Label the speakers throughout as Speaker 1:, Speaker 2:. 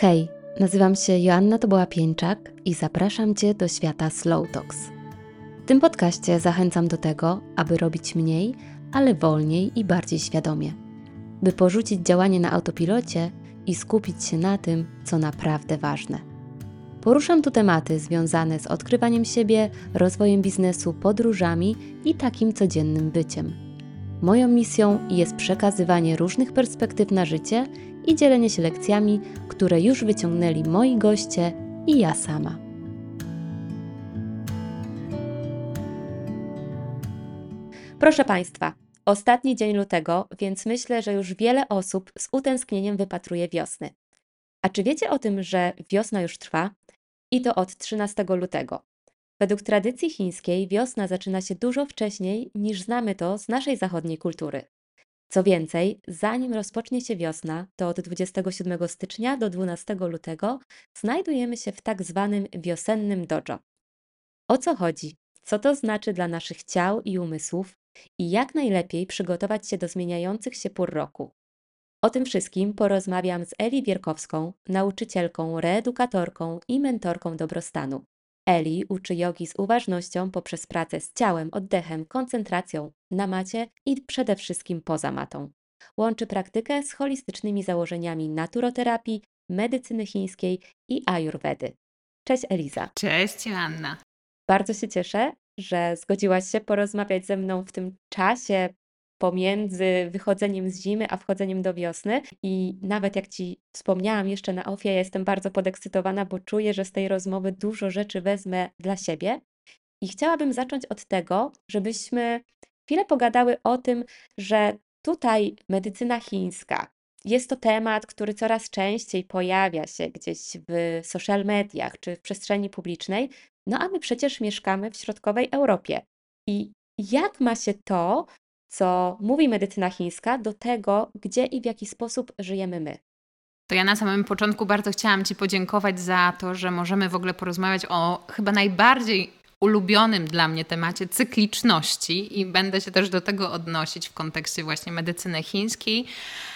Speaker 1: Hej, nazywam się Joanna Toboła-Pieńczak i zapraszam Cię do świata Slow Talks. W tym podcaście zachęcam do tego, aby robić mniej, ale wolniej i bardziej świadomie. By porzucić działanie na autopilocie i skupić się na tym, co naprawdę ważne. Poruszam tu tematy związane z odkrywaniem siebie, rozwojem biznesu, podróżami i takim codziennym byciem. Moją misją jest przekazywanie różnych perspektyw na życie i dzielenie się lekcjami, które już wyciągnęli moi goście i ja sama. Proszę Państwa, ostatni dzień lutego, więc myślę, że już wiele osób z utęsknieniem wypatruje wiosny. A czy wiecie o tym, że wiosna już trwa? I to od 13 lutego. Według tradycji chińskiej wiosna zaczyna się dużo wcześniej niż znamy to z naszej zachodniej kultury. Co więcej, zanim rozpocznie się wiosna, to od 27 stycznia do 12 lutego znajdujemy się w tak zwanym wiosennym dojo. O co chodzi? Co to znaczy dla naszych ciał i umysłów? I jak najlepiej przygotować się do zmieniających się pór roku? O tym wszystkim porozmawiam z Eli Wierkowską, nauczycielką, reedukatorką i mentorką dobrostanu. Eli uczy jogi z uważnością poprzez pracę z ciałem, oddechem, koncentracją na macie i przede wszystkim poza matą. Łączy praktykę z holistycznymi założeniami naturoterapii, medycyny chińskiej i ayurvedy. Cześć Eliza.
Speaker 2: Cześć Joanna.
Speaker 1: Bardzo się cieszę, że zgodziłaś się porozmawiać ze mną w tym czasie pomiędzy wychodzeniem z zimy a wchodzeniem do wiosny. I nawet jak Ci wspomniałam jeszcze na ofie, ja jestem bardzo podekscytowana, bo czuję, że z tej rozmowy dużo rzeczy wezmę dla siebie. I chciałabym zacząć od tego, żebyśmy chwilę pogadały o tym, że tutaj medycyna chińska, jest to temat, który coraz częściej pojawia się gdzieś w social mediach czy w przestrzeni publicznej, no a my przecież mieszkamy w środkowej Europie. I jak ma się to co mówi medycyna chińska, do tego, gdzie i w jaki sposób żyjemy my.
Speaker 2: To ja na samym początku bardzo chciałam Ci podziękować za to, że możemy w ogóle porozmawiać o chyba najbardziej ulubionym dla mnie temacie cykliczności i będę się też do tego odnosić w kontekście właśnie medycyny chińskiej,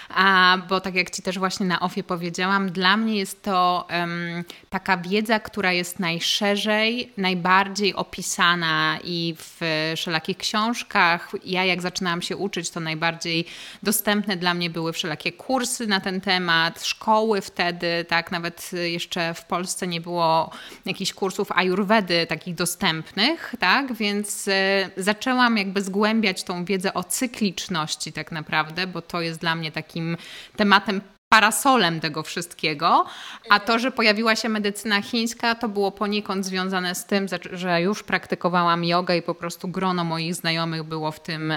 Speaker 2: a, bo tak jak Ci też właśnie na ofie powiedziałam, dla mnie jest to um, taka wiedza, która jest najszerzej, najbardziej opisana i w wszelakich książkach. Ja jak zaczynałam się uczyć, to najbardziej dostępne dla mnie były wszelakie kursy na ten temat, szkoły wtedy, tak, nawet jeszcze w Polsce nie było jakichś kursów ayurvedy takich dostępnych, tak, więc e, zaczęłam jakby zgłębiać tą wiedzę o cykliczności tak naprawdę, bo to jest dla mnie takim takim tematem parasolem tego wszystkiego, a to, że pojawiła się medycyna chińska, to było poniekąd związane z tym, że już praktykowałam jogę i po prostu grono moich znajomych było w, tym,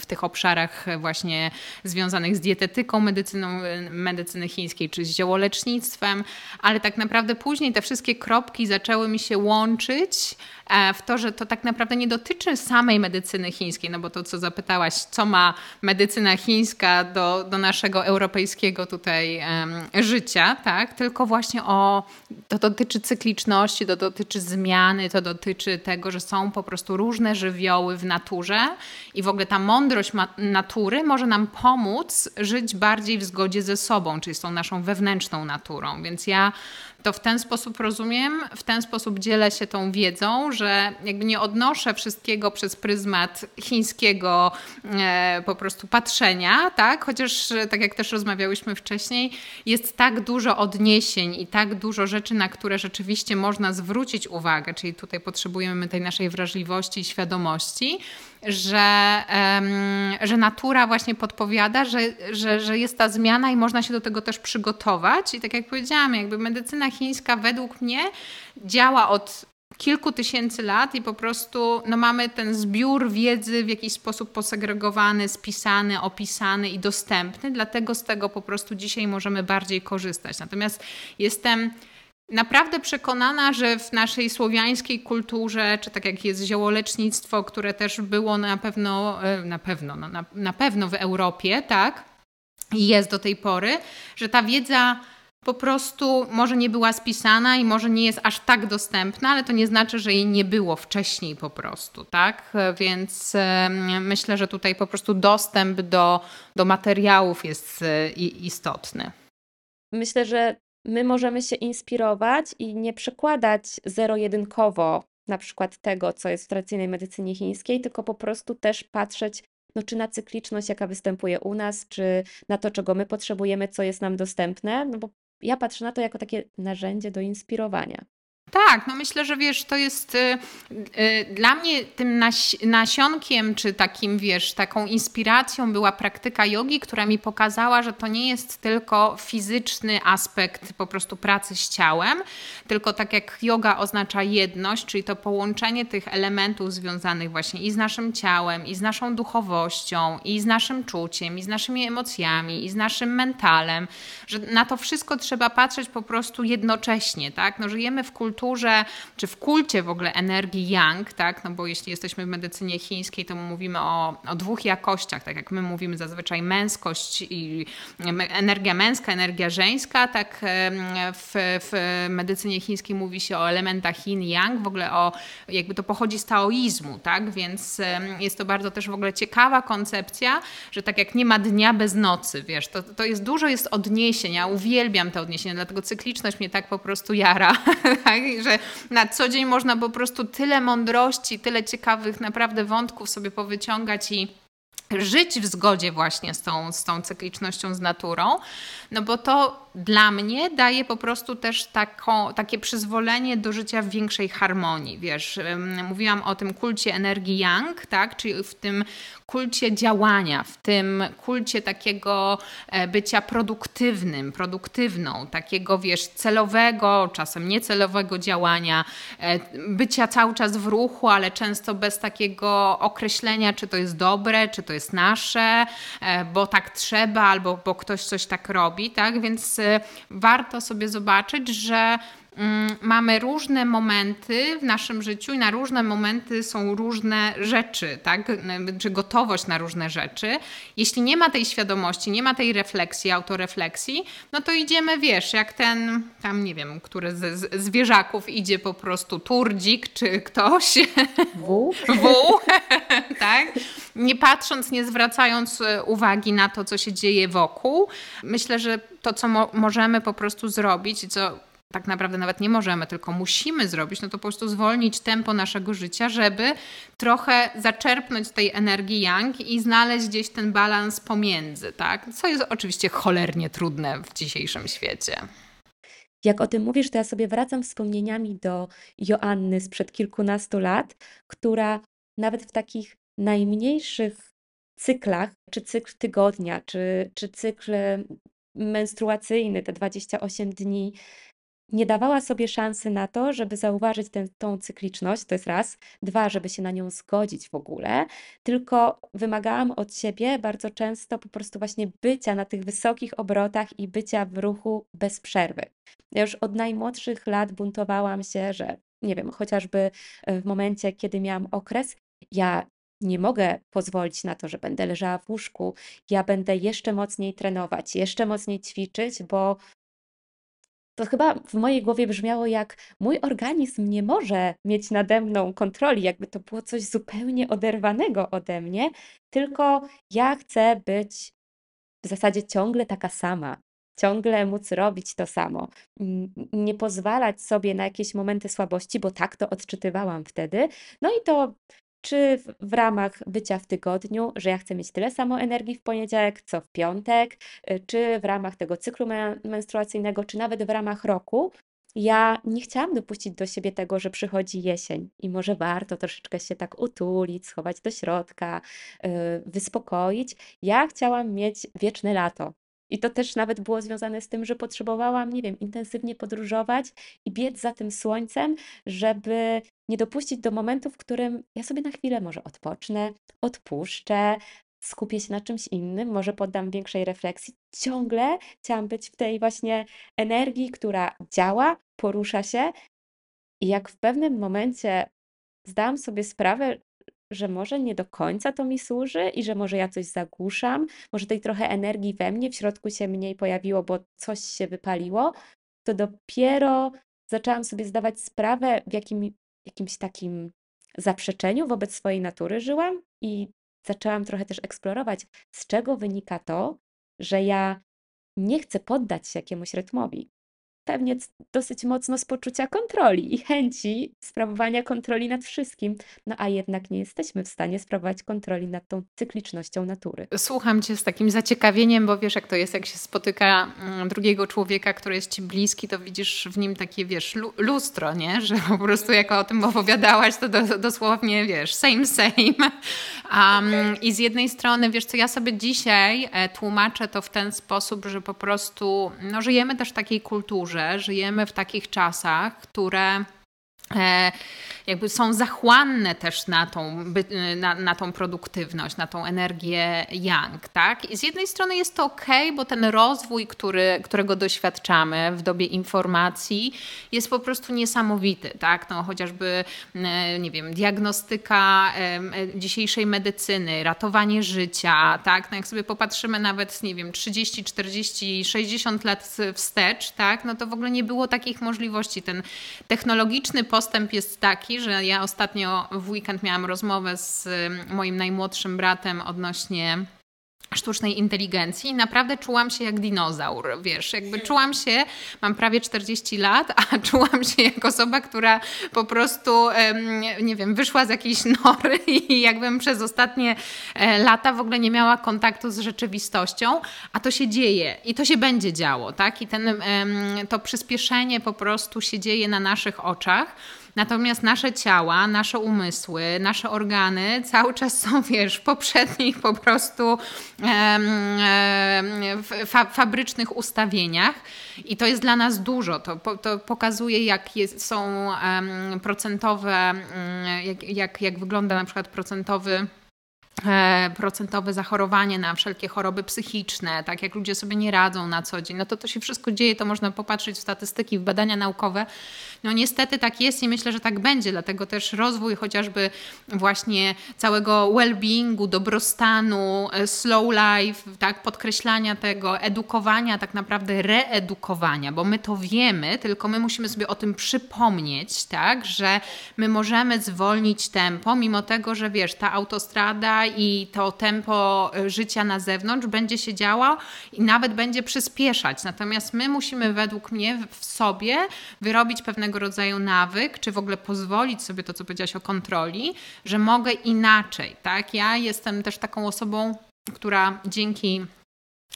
Speaker 2: w tych obszarach właśnie związanych z dietetyką, medycyną, medycyny chińskiej czy z ziołolecznictwem, ale tak naprawdę później te wszystkie kropki zaczęły mi się łączyć w to, że to tak naprawdę nie dotyczy samej medycyny chińskiej, no bo to, co zapytałaś, co ma medycyna chińska do, do naszego europejskiego tutaj um, życia, tak? tylko właśnie o, to dotyczy cykliczności, to dotyczy zmiany, to dotyczy tego, że są po prostu różne żywioły w naturze i w ogóle ta mądrość natury może nam pomóc żyć bardziej w zgodzie ze sobą, czyli z tą naszą wewnętrzną naturą. Więc ja to w ten sposób rozumiem, w ten sposób dzielę się tą wiedzą, że jakby nie odnoszę wszystkiego przez pryzmat chińskiego e, po prostu patrzenia, tak? Chociaż tak jak też rozmawiałyśmy wcześniej, jest tak dużo odniesień i tak dużo rzeczy, na które rzeczywiście można zwrócić uwagę, czyli tutaj potrzebujemy tej naszej wrażliwości i świadomości, że, że natura właśnie podpowiada, że, że, że jest ta zmiana i można się do tego też przygotować. I tak jak powiedziałam, jakby medycyna chińska według mnie działa od kilku tysięcy lat i po prostu no, mamy ten zbiór wiedzy w jakiś sposób posegregowany, spisany, opisany i dostępny, dlatego z tego po prostu dzisiaj możemy bardziej korzystać. Natomiast jestem naprawdę przekonana, że w naszej słowiańskiej kulturze, czy tak jak jest ziołolecznictwo, które też było na pewno, e, na pewno, no, na, na pewno w Europie, tak, i jest do tej pory, że ta wiedza po prostu może nie była spisana i może nie jest aż tak dostępna, ale to nie znaczy, że jej nie było wcześniej po prostu, tak? Więc myślę, że tutaj po prostu dostęp do, do materiałów jest e, istotny.
Speaker 1: Myślę, że my możemy się inspirować i nie przekładać zero-jedynkowo na przykład tego, co jest w tradycyjnej medycynie chińskiej, tylko po prostu też patrzeć, no, czy na cykliczność, jaka występuje u nas, czy na to, czego my potrzebujemy, co jest nam dostępne, no bo ja patrzę na to jako takie narzędzie do inspirowania.
Speaker 2: Tak, no myślę, że wiesz, to jest y, y, dla mnie tym nas, nasionkiem, czy takim, wiesz, taką inspiracją była praktyka jogi, która mi pokazała, że to nie jest tylko fizyczny aspekt po prostu pracy z ciałem, tylko tak jak yoga oznacza jedność, czyli to połączenie tych elementów związanych właśnie i z naszym ciałem, i z naszą duchowością, i z naszym czuciem, i z naszymi emocjami, i z naszym mentalem, że na to wszystko trzeba patrzeć po prostu jednocześnie, tak? No żyjemy w kulturze, kulturze, czy w kulcie w ogóle energii yang, tak? No bo jeśli jesteśmy w medycynie chińskiej, to mówimy o, o dwóch jakościach, tak jak my mówimy zazwyczaj męskość i energia męska, energia żeńska, tak w, w medycynie chińskiej mówi się o elementach yin yang, w ogóle o, jakby to pochodzi z taoizmu, tak? Więc jest to bardzo też w ogóle ciekawa koncepcja, że tak jak nie ma dnia bez nocy, wiesz, to, to jest dużo jest odniesień, ja uwielbiam te odniesienia, dlatego cykliczność mnie tak po prostu jara, tak? Że na co dzień można po prostu tyle mądrości, tyle ciekawych naprawdę wątków sobie powyciągać i żyć w zgodzie właśnie z tą, z tą cyklicznością, z naturą, no bo to dla mnie daje po prostu też taką, takie przyzwolenie do życia w większej harmonii. Wiesz, mówiłam o tym kulcie energii yang, tak? czyli w tym kulcie działania, w tym kulcie takiego e, bycia produktywnym, produktywną, takiego wiesz, celowego, czasem niecelowego działania, e, bycia cały czas w ruchu, ale często bez takiego określenia, czy to jest dobre, czy to jest nasze, e, bo tak trzeba, albo bo ktoś coś tak robi, tak? Więc warto sobie zobaczyć, że mamy różne momenty w naszym życiu i na różne momenty są różne rzeczy, tak? czy gotowość na różne rzeczy. Jeśli nie ma tej świadomości, nie ma tej refleksji, autorefleksji, no to idziemy, wiesz, jak ten, tam nie wiem, który z, z zwierzaków idzie po prostu turdzik czy ktoś.
Speaker 1: Wół.
Speaker 2: Wół, tak? Nie patrząc, nie zwracając e, uwagi na to, co się dzieje wokół. Myślę, że to, co mo możemy po prostu zrobić i co tak naprawdę nawet nie możemy, tylko musimy zrobić, no to po prostu zwolnić tempo naszego życia, żeby trochę zaczerpnąć tej energii yang i znaleźć gdzieś ten balans pomiędzy, tak? Co jest oczywiście cholernie trudne w dzisiejszym świecie.
Speaker 1: Jak o tym mówisz, to ja sobie wracam wspomnieniami do Joanny sprzed kilkunastu lat, która nawet w takich najmniejszych cyklach, czy cykl tygodnia, czy, czy cykl menstruacyjny, te 28 dni, nie dawała sobie szansy na to, żeby zauważyć tę cykliczność, to jest raz. Dwa, żeby się na nią zgodzić w ogóle, tylko wymagałam od siebie bardzo często po prostu właśnie bycia na tych wysokich obrotach i bycia w ruchu bez przerwy. Ja już od najmłodszych lat buntowałam się, że nie wiem, chociażby e, w momencie, kiedy miałam okres, ja nie mogę pozwolić na to, że będę leżała w łóżku. Ja będę jeszcze mocniej trenować, jeszcze mocniej ćwiczyć, bo to chyba w mojej głowie brzmiało jak mój organizm nie może mieć nade mną kontroli, jakby to było coś zupełnie oderwanego ode mnie, tylko ja chcę być w zasadzie ciągle taka sama, ciągle móc robić to samo, nie pozwalać sobie na jakieś momenty słabości, bo tak to odczytywałam wtedy. No i to czy w, ramach bycia w tygodniu, że ja chcę mieć tyle samo energii w poniedziałek, co w piątek, y, czy w ramach tego cyklu menstruacyjnego, czy nawet w ramach roku, ja nie chciałam dopuścić do siebie tego, że przychodzi jesień i może warto troszeczkę się tak utulić, schować do środka, yy, wyspokoić. Ja chciałam mieć wieczne lato. I to też nawet było związane z tym, że potrzebowałam, nie wiem, intensywnie podróżować i biec za tym słońcem, żeby nie dopuścić do momentu, w którym ja sobie na chwilę może odpocznę, odpuszczę, skupię się na czymś innym, może poddam większej refleksji. Ciągle chciałam być w tej właśnie energii, która działa, porusza się. I jak w pewnym momencie zdałam sobie sprawę, że może nie do końca to mi służy i że może ja coś zagłuszam, może tej trochę energii we mnie w środku się mniej pojawiło, bo coś się wypaliło, to dopiero zaczęłam sobie zdawać sprawę, w jakim, jakimś takim zaprzeczeniu wobec swojej natury żyłam i zaczęłam trochę też eksplorować, z czego wynika to, że ja nie chcę poddać się jakiemuś rytmowi. Pewnie dosyć mocno z poczucia kontroli i chęci sprawowania kontroli nad wszystkim, no a jednak nie jesteśmy w stanie sprawować kontroli nad tą cyklicznością natury.
Speaker 2: Słucham Cię z takim zaciekawieniem, bo wiesz jak to jest, jak się spotyka mm, drugiego człowieka, który jest Ci bliski, to widzisz w nim takie, wiesz, lustro, nie? Że po prostu jak o tym opowiadałaś, to do, dosłownie, wiesz, same, same. Um, I z jednej strony, wiesz co, ja sobie dzisiaj e, tłumaczę to w ten sposób, że po prostu no, żyjemy też w takiej kulturze, żyjemy w takich czasach, które jakby są zachłanne też na tą, na, na tą produktywność, na tą energię yang, tak? I z jednej strony jest to ok, bo ten rozwój, który, którego doświadczamy w dobie informacji jest po prostu niesamowity, tak? No, chociażby, e, nie wiem, diagnostyka e, dzisiejszej medycyny, ratowanie życia, tak? No jak sobie popatrzymy nawet, nie wiem, 30, 40, 60 lat wstecz, tak? No to w ogóle nie było takich możliwości. Ten technologiczny postęp postęp jest taki, że ja ostatnio w weekend miałam rozmowę z moim najmłodszym bratem odnośnie sztucznej inteligencji i naprawdę czułam się jak dinozaur, wiesz, jakby czułam się, mam prawie 40 lat, a czułam się jak osoba, która po prostu, nie wiem, wyszła z jakiejś nory i jakbym przez ostatnie e, lata w ogóle nie miała kontaktu z rzeczywistością, a to się dzieje i to się będzie działo, tak? I ten, to przyspieszenie po prostu się dzieje na naszych oczach. Natomiast nasze ciała, nasze umysły, nasze organy cały czas są, wiesz, w poprzednich po prostu fa fabrycznych ustawieniach i to jest dla nas dużo. To, to pokazuje, jak jest, są procentowe, mm, jak, jak, jak wygląda na przykład procentowy E, procentowe zachorowanie na wszelkie choroby psychiczne, tak jak ludzie sobie nie radzą na co dzień, no to to się wszystko dzieje, to można popatrzeć w statystyki, w badania naukowe. No niestety tak jest i myślę, że tak będzie, dlatego też rozwój chociażby właśnie całego well-beingu, dobrostanu, e, slow life, tak, podkreślania tego, edukowania, tak naprawdę reedukowania, bo my to wiemy, tylko my musimy sobie o tym przypomnieć, tak, że my możemy zwolnić tempo, mimo tego, że wiesz, ta autostrada i to tempo e, życia na zewnątrz będzie się działo i nawet będzie przyspieszać. Natomiast my musimy według mnie w sobie wyrobić pewnego rodzaju nawyk, czy w ogóle pozwolić sobie to, co powiedziałaś o kontroli, że mogę inaczej. Tak? Ja jestem też taką osobą, która dzięki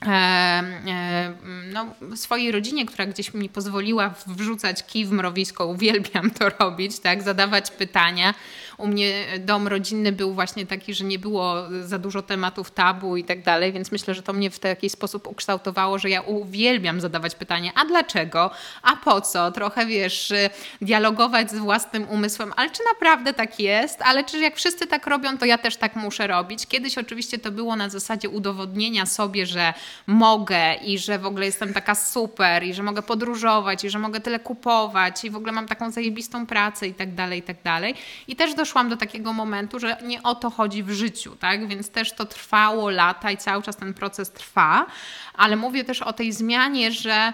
Speaker 2: E, e, no, swojej rodzinie, która gdzieś mi pozwoliła wrzucać kij w mrowisko, uwielbiam to robić, tak, zadawać pytania. U mnie dom rodzinny był właśnie taki, że nie było za dużo tematów tabu i tak dalej, więc myślę, że to mnie w taki sposób ukształtowało, że ja uwielbiam zadawać pytania, a dlaczego, a po co, trochę wiesz, dialogować z własnym umysłem, ale czy naprawdę tak jest, ale czy jak wszyscy tak robią, to ja też tak muszę robić. Kiedyś oczywiście to było na zasadzie udowodnienia sobie, że mogę i że w ogóle jestem taka super i że mogę podróżować i że mogę tyle kupować i w ogóle mam taką zajebistą pracę i tak dalej, i tak dalej. I też doszłam do takiego momentu, że nie o to chodzi w życiu, tak? Więc też to trwało lata i cały czas ten proces trwa, ale mówię też o tej zmianie, że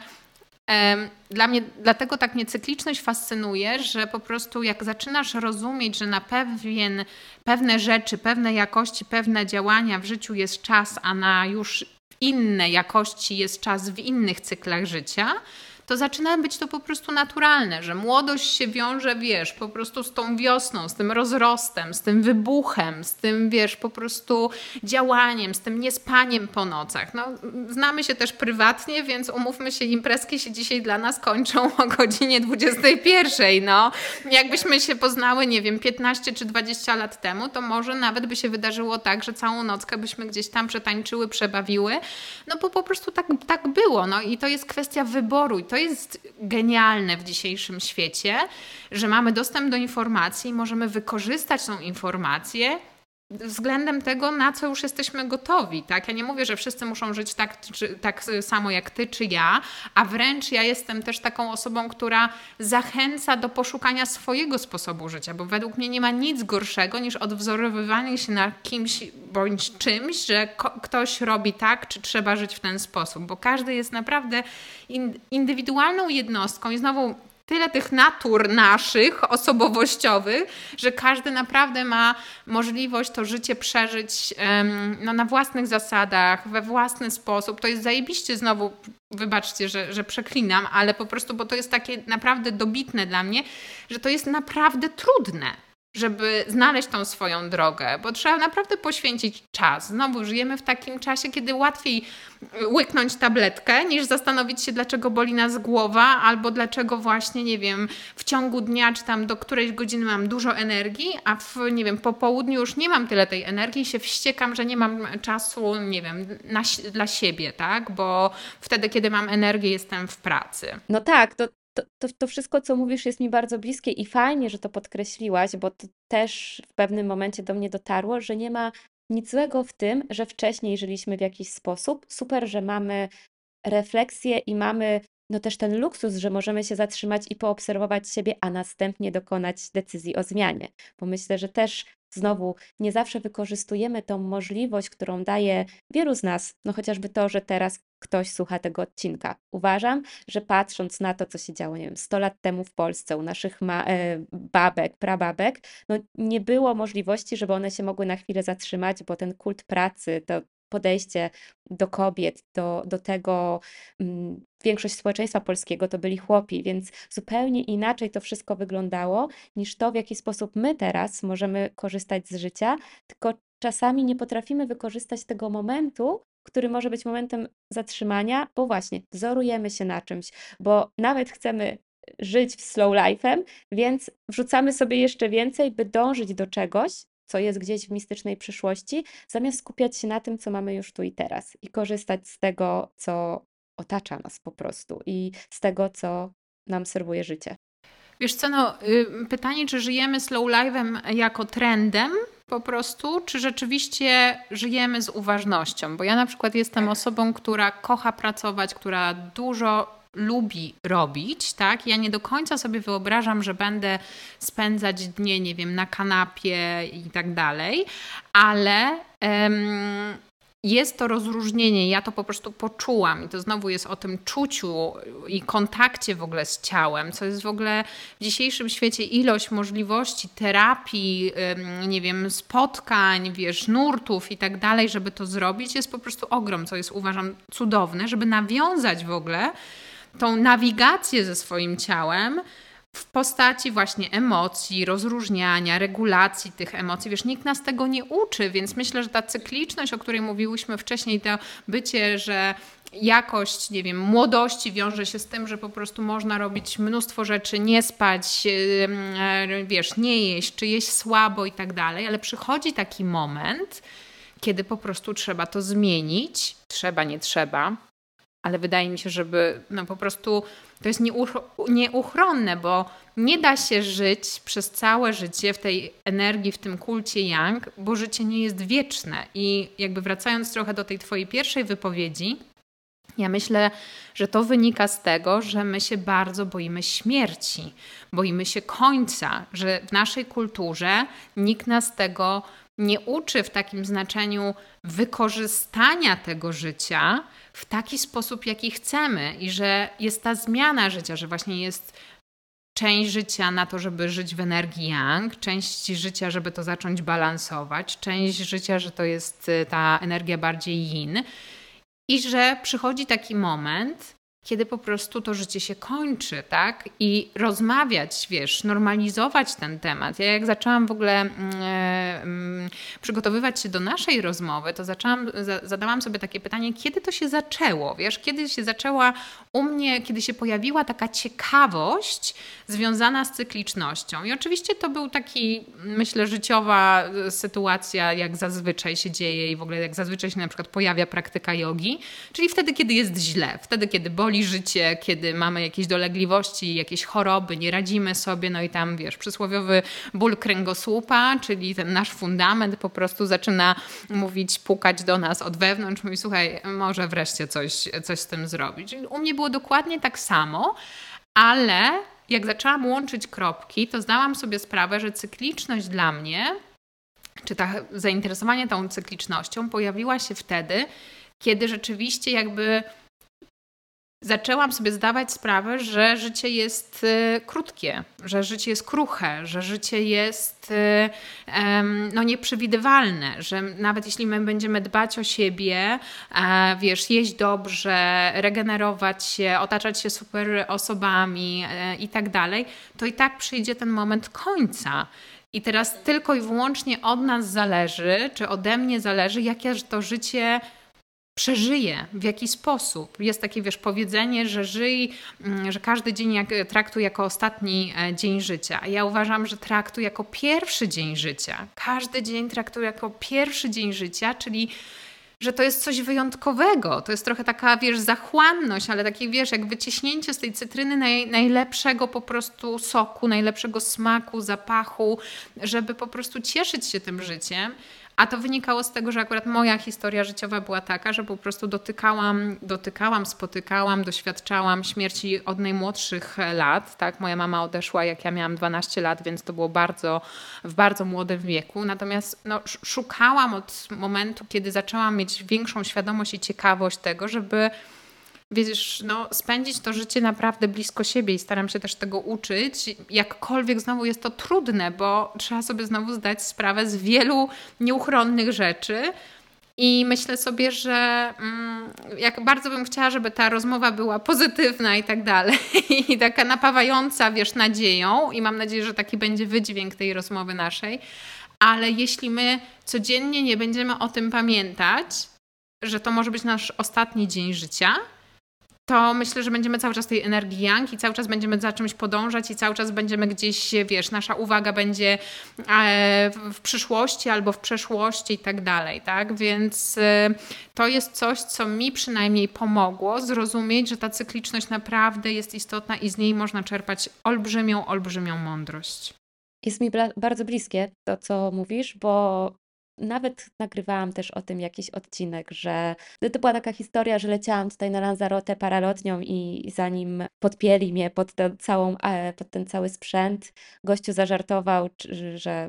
Speaker 2: dla mnie, dlatego tak mnie cykliczność fascynuje, że po prostu jak zaczynasz rozumieć, że na pewien, pewne rzeczy, pewne jakości, pewne działania w życiu jest czas, a na już inne jakości jest czas w innych cyklach życia, to zaczyna być to po prostu naturalne, że młodość się wiąże, wiesz, po prostu z tą wiosną, z tym rozrostem, z tym wybuchem, z tym, wiesz, po prostu działaniem, z tym niespaniem po nocach. No, znamy się też prywatnie, więc umówmy się, imprezki się dzisiaj dla nas kończą o godzinie 21. No, jakbyśmy się poznały, nie wiem, 15 czy 20 lat temu, to może nawet by się wydarzyło tak, że całą nockę byśmy gdzieś tam przetańczyły, przebawiły, no bo po prostu tak, tak było. No i to jest kwestia wyboru i to jest genialne w dzisiejszym świecie, że mamy dostęp do informacji i możemy wykorzystać tą informację względem tego, na co już jesteśmy gotowi. Tak? Ja nie mówię, że wszyscy muszą żyć tak, czy, tak samo jak ty czy ja, a wręcz ja jestem też taką osobą, która zachęca do poszukania swojego sposobu życia, bo według mnie nie ma nic gorszego niż odwzorowywanie się na kimś bądź czymś, że ktoś robi tak, czy trzeba żyć w ten sposób, bo każdy jest naprawdę in indywidualną jednostką i znowu tyle tych natur naszych, osobowościowych, że każdy naprawdę ma możliwość to życie przeżyć no, na własnych zasadach, we własny sposób. To jest zajebiście znowu, wybaczcie, że, że przeklinam, ale po prostu, bo to jest takie naprawdę dobitne dla mnie, że to jest naprawdę trudne żeby znaleźć tą swoją drogę, bo trzeba naprawdę poświęcić czas. Znowu żyjemy w takim czasie, kiedy łatwiej łyknąć tabletkę, niż zastanowić się, dlaczego boli nas głowa, albo dlaczego właśnie, nie wiem, w ciągu dnia, czy tam do którejś godziny mam dużo energii, a w, nie wiem, po południu już nie mam tyle tej energii się wściekam, że nie mam czasu, nie wiem, na, dla siebie, tak? Bo wtedy, kiedy mam energię, jestem w pracy.
Speaker 1: No tak, to to, to, to wszystko, co mówisz, jest mi bardzo bliskie i fajnie, że to podkreśliłaś, bo to też w pewnym momencie do mnie dotarło, że nie ma nic złego w tym, że wcześniej żyliśmy w jakiś sposób. Super, że mamy refleksję i mamy no też ten luksus, że możemy się zatrzymać i poobserwować siebie, a następnie dokonać decyzji o zmianie. Bo myślę, że też znowu nie zawsze wykorzystujemy tą możliwość, którą daje wielu z nas, no chociażby to, że teraz ktoś słucha tego odcinka. Uważam, że patrząc na to, co się działo, nie wiem, 100 lat temu w Polsce, u naszych ma- e, babek, prababek, no nie było możliwości, żeby one się mogły na chwilę zatrzymać, bo ten kult pracy, to podejście do kobiet, do, do tego, mm, większość społeczeństwa polskiego to byli chłopi, więc zupełnie inaczej to wszystko wyglądało niż to, w jaki sposób my teraz możemy korzystać z życia, tylko czasami nie potrafimy wykorzystać tego momentu, który może być momentem zatrzymania, bo właśnie wzorujemy się na czymś, bo nawet chcemy żyć w slow life'em, więc wrzucamy sobie jeszcze więcej, by dążyć do czegoś, co jest gdzieś w mistycznej przyszłości, zamiast skupiać się na tym, co mamy już tu i teraz i korzystać z tego, co otacza nas po prostu i z tego, co nam serwuje życie.
Speaker 2: Wiesz co, no, y, pytanie, czy żyjemy slow life'em jako trendem po prostu, czy rzeczywiście żyjemy z uważnością? Bo ja na przykład jestem osobą, która kocha pracować, która dużo lubi robić, tak? Ja nie do końca sobie wyobrażam, że będę spędzać dnie, nie wiem, na kanapie i tak dalej, ale um, jest to rozróżnienie, ja to po prostu poczułam i to znowu jest o tym czuciu i kontakcie w ogóle z ciałem, co jest w ogóle w dzisiejszym świecie ilość możliwości terapii, nie wiem, spotkań, wiesz, nurtów i tak dalej, żeby to zrobić, jest po prostu ogrom, co jest uważam cudowne, żeby nawiązać w ogóle tą nawigację ze swoim ciałem w postaci właśnie emocji, rozróżniania, regulacji tych emocji. Wiesz, nikt nas tego nie uczy, więc myślę, że ta cykliczność, o której mówiłyśmy wcześniej, to bycie, że jakość, nie wiem, młodości wiąże się z tym, że po prostu można robić mnóstwo rzeczy, nie spać, e, wiesz, nie jeść, czy jeść słabo i tak dalej, ale przychodzi taki moment, kiedy po prostu trzeba to zmienić. Trzeba, nie trzeba ale wydaje mi się, żeby no po prostu to jest nieuchronne, bo nie da się żyć przez całe życie w tej energii, w tym kulcie yang, bo życie nie jest wieczne. I jakby wracając trochę do tej Twojej pierwszej wypowiedzi, ja myślę, że to wynika z tego, że my się bardzo boimy śmierci, boimy się końca, że w naszej kulturze nikt nas tego nie uczy w takim znaczeniu wykorzystania tego życia w taki sposób, jaki chcemy, i że jest ta zmiana życia, że właśnie jest część życia na to, żeby żyć w energii yang, część życia, żeby to zacząć balansować, część życia, że to jest y, ta energia bardziej yin. I że przychodzi taki moment, kiedy po prostu to życie się kończy, tak? I rozmawiać, wiesz, normalizować ten temat. Ja jak zaczęłam w ogóle mm, e, mm, przygotowywać się do naszej rozmowy, to zaczęłam, za, zadałam sobie takie pytanie, kiedy to się zaczęło, wiesz? Kiedy się zaczęła u mnie, kiedy się pojawiła taka ciekawość związana z cyklicznością. I oczywiście to był taki, myślę, życiowa sytuacja, jak zazwyczaj się dzieje i w ogóle jak zazwyczaj się na przykład pojawia praktyka jogi, czyli wtedy, kiedy jest źle, wtedy, kiedy boli boli życie, kiedy mamy jakieś dolegliwości, jakieś choroby, nie radzimy sobie, no i tam wiesz, przysłowiowy ból kręgosłupa, czyli ten nasz fundament po prostu zaczyna mówić, pukać do nas od wewnątrz, mówi słuchaj, może wreszcie coś, coś z tym zrobić. U mnie było dokładnie tak samo, ale jak zaczęłam łączyć kropki, to zdałam sobie sprawę, że cykliczność dla mnie, czy ta zainteresowanie tą cyklicznością pojawiła się wtedy, kiedy rzeczywiście jakby zaczęłam sobie zdawać sprawę, że życie jest y, krótkie, że życie jest kruche, że życie jest y, no, nieprzewidywalne, że nawet jeśli my będziemy dbać o siebie, wiesz, jeść dobrze, regenerować się, otaczać się super osobami e, i tak dalej, to i tak przyjdzie ten moment końca. I teraz tylko i wyłącznie od nas zależy, czy ode mnie zależy, jakie to życie przeżyje, w jaki sposób. Jest takie, wiesz, powiedzenie, że żyj, mm, że każdy dzień jak, traktuj jako ostatni e, dzień życia. A ja uważam, że traktuj jako pierwszy dzień życia. Każdy dzień traktuj jako pierwszy dzień życia, czyli że to jest coś wyjątkowego. To jest trochę taka, wiesz, zachłanność, ale takie, wiesz, jak wyciśnięcie z tej cytryny naj, najlepszego po prostu soku, najlepszego smaku, zapachu, żeby po prostu cieszyć się tym życiem. A to wynikało z tego, że akurat moja historia życiowa była taka, że po prostu dotykałam, dotykałam, spotykałam, doświadczałam śmierci od najmłodszych lat. Tak? Moja mama odeszła, jak ja miałam 12 lat, więc to było bardzo, w bardzo młodym wieku. Natomiast no, szukałam od momentu, kiedy zaczęłam mieć większą świadomość i ciekawość tego, żeby wiesz, no, spędzić to życie naprawdę blisko siebie i staram się też tego uczyć. Jakkolwiek znowu jest to trudne, bo trzeba sobie znowu zdać sprawę z wielu nieuchronnych rzeczy. I myślę sobie, że mm, jak bardzo bym chciała, żeby ta rozmowa była pozytywna i tak dalej, i taka napawająca, wiesz, nadzieją, i mam nadzieję, że taki będzie wydźwięk tej rozmowy naszej, ale jeśli my codziennie nie będziemy o tym pamiętać, że to może być nasz ostatni dzień życia, to myślę, że będziemy cały czas tej energii yang i cały czas będziemy za czymś podążać i cały czas będziemy gdzieś, wiesz, nasza uwaga będzie e, w przyszłości albo w przeszłości i tak dalej, tak? Więc e, to jest coś, co mi przynajmniej pomogło zrozumieć, że ta cykliczność naprawdę jest istotna i z niej można czerpać olbrzymią, olbrzymią mądrość.
Speaker 1: Jest mi bardzo bliskie to, co mówisz, bo nawet nagrywałam też o tym jakiś odcinek, że to była taka historia, że leciałam tutaj na Lanzarotę paralotnią i zanim podpięli mnie pod, całą, e, pod ten cały sprzęt, gościu zażartował, że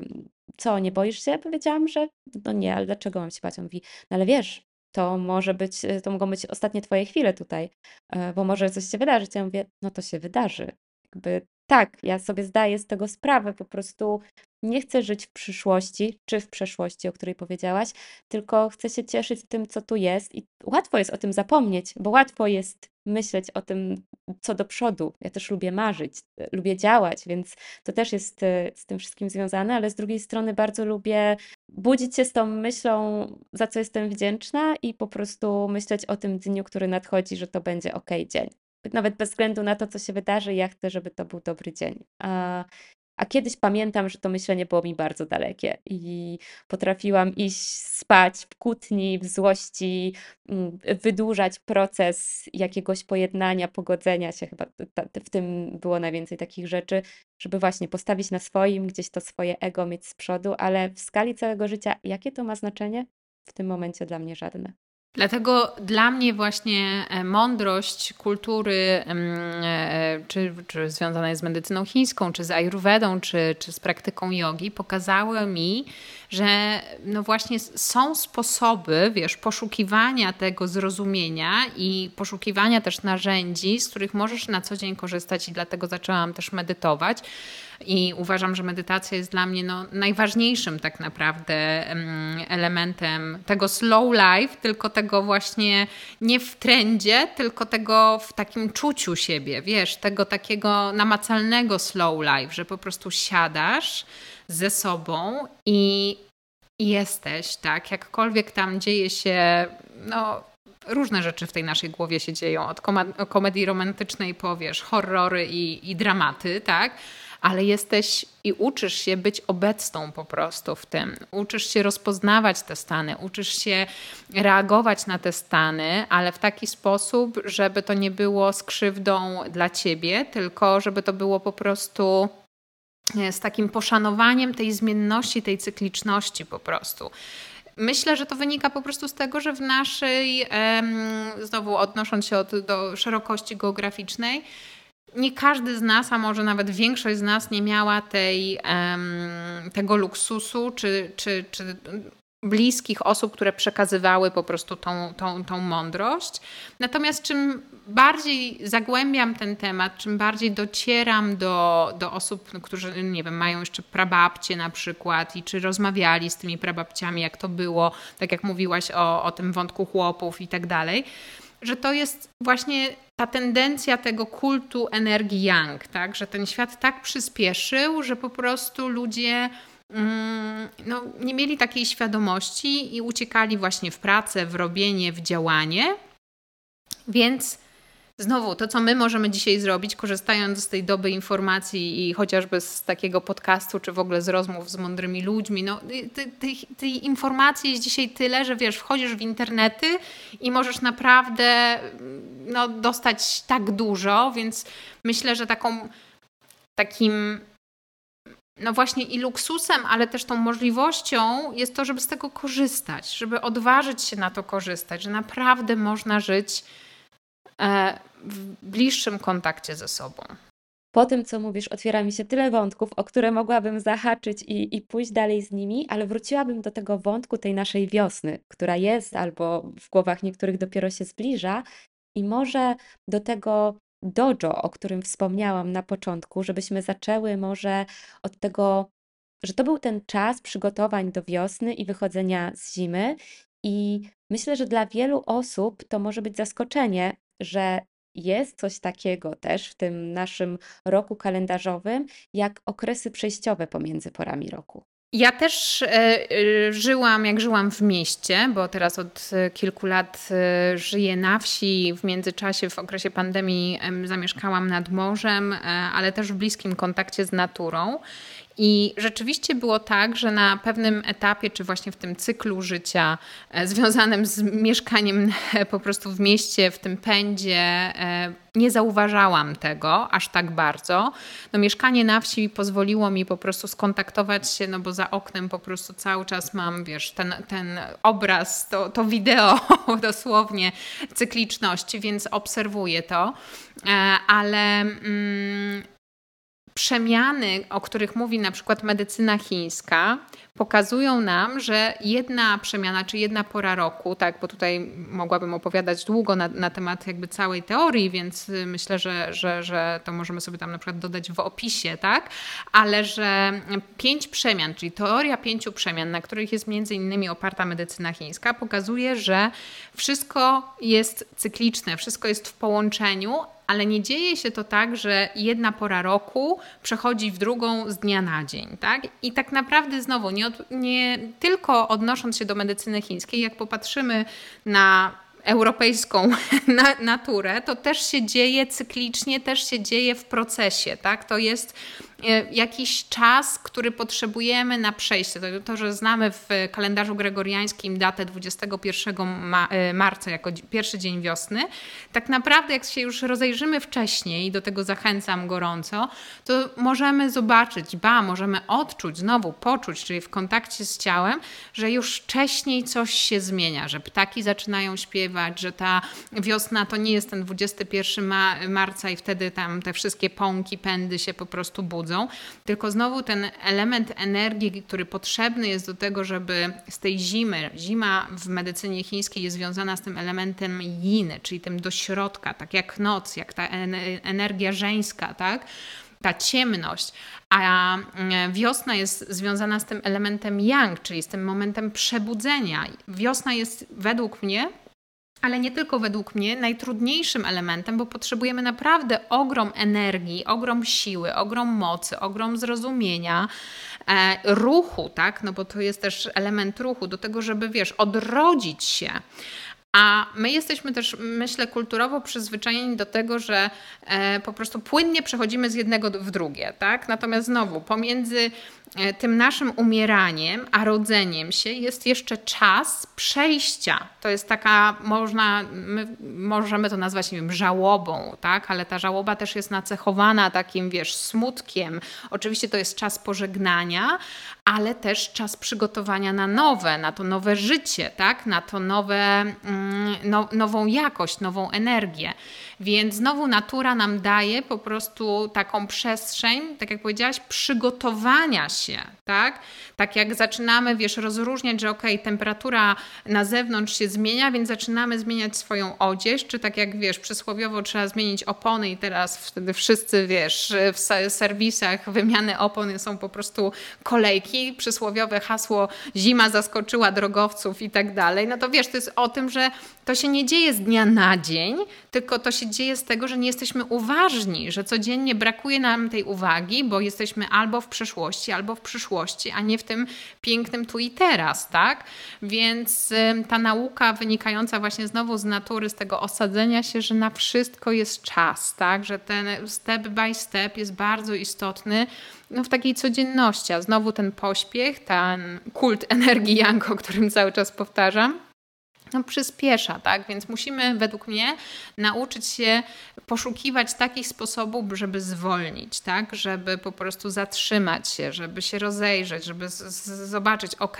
Speaker 1: co, nie boisz się? Powiedziałam, że no nie, ale dlaczego mam się bać? On mówi, no ale wiesz, to może być, to mogą być ostatnie twoje chwile tutaj, e, bo może coś się wydarzyć. Ja mówię, no to się wydarzy. Jakby tak, ja sobie zdaję z tego sprawę, po prostu nie chcę żyć w przyszłości czy w przeszłości, o której powiedziałaś, tylko chcę się cieszyć tym, co tu jest i łatwo jest o tym zapomnieć, bo łatwo jest myśleć o tym, co do przodu. Ja też lubię marzyć, lubię działać, więc to też jest e, z tym wszystkim związane, ale z drugiej strony bardzo lubię budzić się z tą myślą, za co jestem wdzięczna i po prostu myśleć o tym dniu, który nadchodzi, że to będzie ok dzień nawet bez względu na to, co się wydarzy, ja chcę, żeby to był dobry dzień. A, a kiedyś pamiętam, że to myślenie było mi bardzo dalekie i potrafiłam iść spać w kłótni, w złości, mm, wydłużać proces jakiegoś pojednania, pogodzenia się. Chyba w tym było najwięcej takich rzeczy, żeby właśnie postawić na swoim, gdzieś to swoje ego mieć z przodu, ale w skali całego życia, jakie to ma znaczenie? W tym momencie dla mnie żadne.
Speaker 2: Dlatego dla mnie właśnie e, mądrość kultury, e, czy, czy związana jest z medycyną chińską, czy z ayurvedą, czy, czy z praktyką jogi, pokazały mi, że no właśnie są sposoby, wiesz, poszukiwania tego zrozumienia i poszukiwania też narzędzi, z których możesz na co dzień korzystać i dlatego zaczęłam też medytować. I uważam, że medytacja jest dla mnie no, najważniejszym tak naprawdę elementem tego slow life, tylko tego właśnie nie w trendzie, tylko tego w takim czuciu siebie, wiesz, tego takiego namacalnego slow life, że po prostu siadasz ze sobą i jesteś, tak, jakkolwiek tam dzieje się, no różne rzeczy w tej naszej głowie się dzieją, od komedii romantycznej po, wiesz, horrory i, i dramaty, tak, ale jesteś i uczysz się być obecną po prostu w tym. Uczysz się rozpoznawać te stany, uczysz się reagować na te stany, ale w taki sposób, żeby to nie było skrzywdą dla ciebie, tylko żeby to było po prostu e, z takim poszanowaniem tej zmienności, tej cykliczności po prostu. Myślę, że to wynika po prostu z tego, że w naszej, znowu odnosząc się do szerokości geograficznej, nie każdy z nas, a może nawet większość z nas nie miała tej, tego luksusu, czy, czy, czy bliskich osób, które przekazywały po prostu tą, tą, tą mądrość. Natomiast czym bardziej zagłębiam ten temat, czym bardziej docieram do, do osób, no, którzy, nie wiem, mają jeszcze prababcie na przykład i czy rozmawiali z tymi prababciami, jak to było, tak jak mówiłaś o, o tym wątku chłopów i tak dalej, że to jest właśnie ta tendencja tego kultu energii yang, tak? że ten świat tak przyspieszył, że po prostu ludzie mm, no, nie mieli takiej świadomości i uciekali właśnie w pracę, w robienie, w działanie. Więc Znowu, to co my możemy dzisiaj zrobić, korzystając z tej doby informacji i chociażby z takiego podcastu, czy w ogóle z rozmów z mądrymi ludźmi, no, tej, tej, informacji jest dzisiaj tyle, że wiesz, wchodzisz w internety i możesz naprawdę no, dostać tak dużo, więc myślę, że taką takim no właśnie i luksusem, ale też tą możliwością jest to, żeby z tego korzystać, żeby odważyć się na to korzystać, że naprawdę można żyć w bliższym kontakcie ze sobą.
Speaker 1: Po tym, co mówisz, otwiera mi się tyle wątków, o które mogłabym zahaczyć i, i pójść dalej z nimi, ale wróciłabym do tego wątku tej naszej wiosny, która jest albo w głowach niektórych dopiero się zbliża, i może do tego dojo, o którym wspomniałam na początku, żebyśmy zaczęły może od tego, że to był ten czas przygotowań do wiosny i wychodzenia z zimy. I myślę, że dla wielu osób to może być zaskoczenie, że jest coś takiego też w tym naszym roku kalendarzowym, jak okresy przejściowe pomiędzy porami roku.
Speaker 2: Ja też e, e, żyłam, jak żyłam w mieście, bo teraz od e, kilku lat żyję na wsi. W międzyczasie, w okresie pandemii, zamieszkałam nad morzem, ale też w bliskim kontakcie z naturą. I rzeczywiście było tak, że na pewnym etapie, czy właśnie w tym cyklu życia e, związanym z mieszkaniem e, po prostu w mieście, w tym pędzie, e, nie zauważałam tego aż tak bardzo. No, mieszkanie na wsi pozwoliło mi po prostu skontaktować się, no bo za oknem po prostu cały czas mam, wiesz, ten, ten obraz, to, to wideo dosłownie cykliczności, więc obserwuję to. Ale. Mm, przemiany, o których mówi na przykład medycyna chińska, pokazują nam, że jedna przemiana, czy jedna pora roku, tak, bo tutaj mogłabym opowiadać długo na, na temat jakby całej teorii, więc myślę, że, że, że to możemy sobie tam na przykład dodać w opisie, tak, ale że pięć przemian, czyli teoria pięciu przemian, na których jest między innymi oparta medycyna chińska, pokazuje, że wszystko jest cykliczne, wszystko jest w połączeniu, ale nie dzieje się to tak, że jedna pora roku przechodzi w drugą z dnia na dzień. Tak? I tak naprawdę znowu, nie, od, nie tylko odnosząc się do medycyny chińskiej, jak popatrzymy na europejską na, naturę, to też się dzieje cyklicznie, też się dzieje w procesie. Tak? To jest jakiś czas, który potrzebujemy na przejście. To, to, że znamy w kalendarzu gregoriańskim datę 21 e, marca jako pierwszy dzień wiosny, tak naprawdę jak się już rozejrzymy wcześniej, do tego zachęcam gorąco, to możemy zobaczyć, ba, możemy odczuć, znowu poczuć, czyli w kontakcie z ciałem, że już wcześniej coś się zmienia, że ptaki zaczynają śpiewać, że ta wiosna to nie jest ten 21 marca i wtedy tam te wszystkie pąki, pędy się po prostu budzą tylko znowu ten element energii, który potrzebny jest do tego, żeby z tej zimy, zima w medycynie chińskiej jest związana z tym elementem yin, czyli tym do środka, tak jak noc, jak ta energia żeńska, tak? ta ciemność, a mm, wiosna jest związana z tym elementem yang, czyli z tym momentem przebudzenia. Wiosna jest według mnie ale nie tylko według mnie, najtrudniejszym elementem, bo potrzebujemy naprawdę ogrom energii, ogrom siły, ogrom mocy, ogrom zrozumienia, e, ruchu, tak? No bo to jest też element ruchu, do tego, żeby wiesz, odrodzić się. A my jesteśmy też, myślę, kulturowo przyzwyczajeni do tego, że e, po prostu płynnie przechodzimy z jednego w drugie. Tak? Natomiast znowu, pomiędzy tym naszym umieraniem a rodzeniem się jest jeszcze czas przejścia. To jest taka, można, my możemy to nazwać, nie wiem, żałobą, tak? ale ta żałoba też jest nacechowana takim, wiesz, smutkiem. Oczywiście to jest czas pożegnania, ale też czas przygotowania na nowe, na to nowe życie, tak? na to nowe, mm, no, nową jakość, nową energię. Więc znowu natura nam daje po prostu taką przestrzeń, tak jak powiedziałaś, przygotowania się, tak? Tak jak zaczynamy, wiesz, rozróżniać, że ok, temperatura na zewnątrz się zmienia, więc zaczynamy zmieniać swoją odzież, czy tak jak wiesz, przysłowiowo trzeba zmienić opony i teraz wtedy wszyscy, wiesz, w serwisach wymiany opon są po prostu kolejki, przysłowiowe hasło zima zaskoczyła drogowców i tak dalej. No to wiesz, to jest o tym, że to się nie dzieje z dnia na dzień, tylko to się dzieje z tego, że nie jesteśmy uważni, że codziennie brakuje nam tej uwagi, bo jesteśmy albo w przeszłości, albo w przyszłości, a nie w tym pięknym tu i teraz, tak? Więc ta nauka wynikająca właśnie znowu z natury, z tego osadzenia się, że na wszystko jest czas, tak? Że ten step by step jest bardzo istotny no, w takiej codzienności, a znowu ten pośpiech, ten kult energii Yang, o którym cały czas powtarzam, no, przyspiesza, tak? Więc musimy według mnie nauczyć się poszukiwać takich sposobów, żeby zwolnić, tak? Żeby po prostu zatrzymać się, żeby się rozejrzeć, żeby zobaczyć, ok,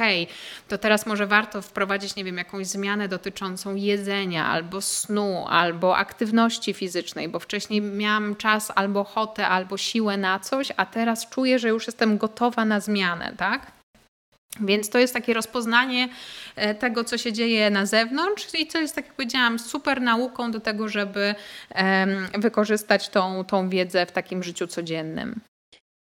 Speaker 2: to teraz może warto wprowadzić, nie wiem, jakąś zmianę dotyczącą jedzenia, albo snu, albo aktywności fizycznej, bo wcześniej miałam czas albo ochotę, albo siłę na coś, a teraz czuję, że już jestem gotowa na zmianę, tak? Więc to jest takie rozpoznanie e, tego, co się dzieje na zewnątrz i co jest, tak jak powiedziałam, super nauką do tego, żeby wykorzystać tą, tą wiedzę w takim życiu codziennym.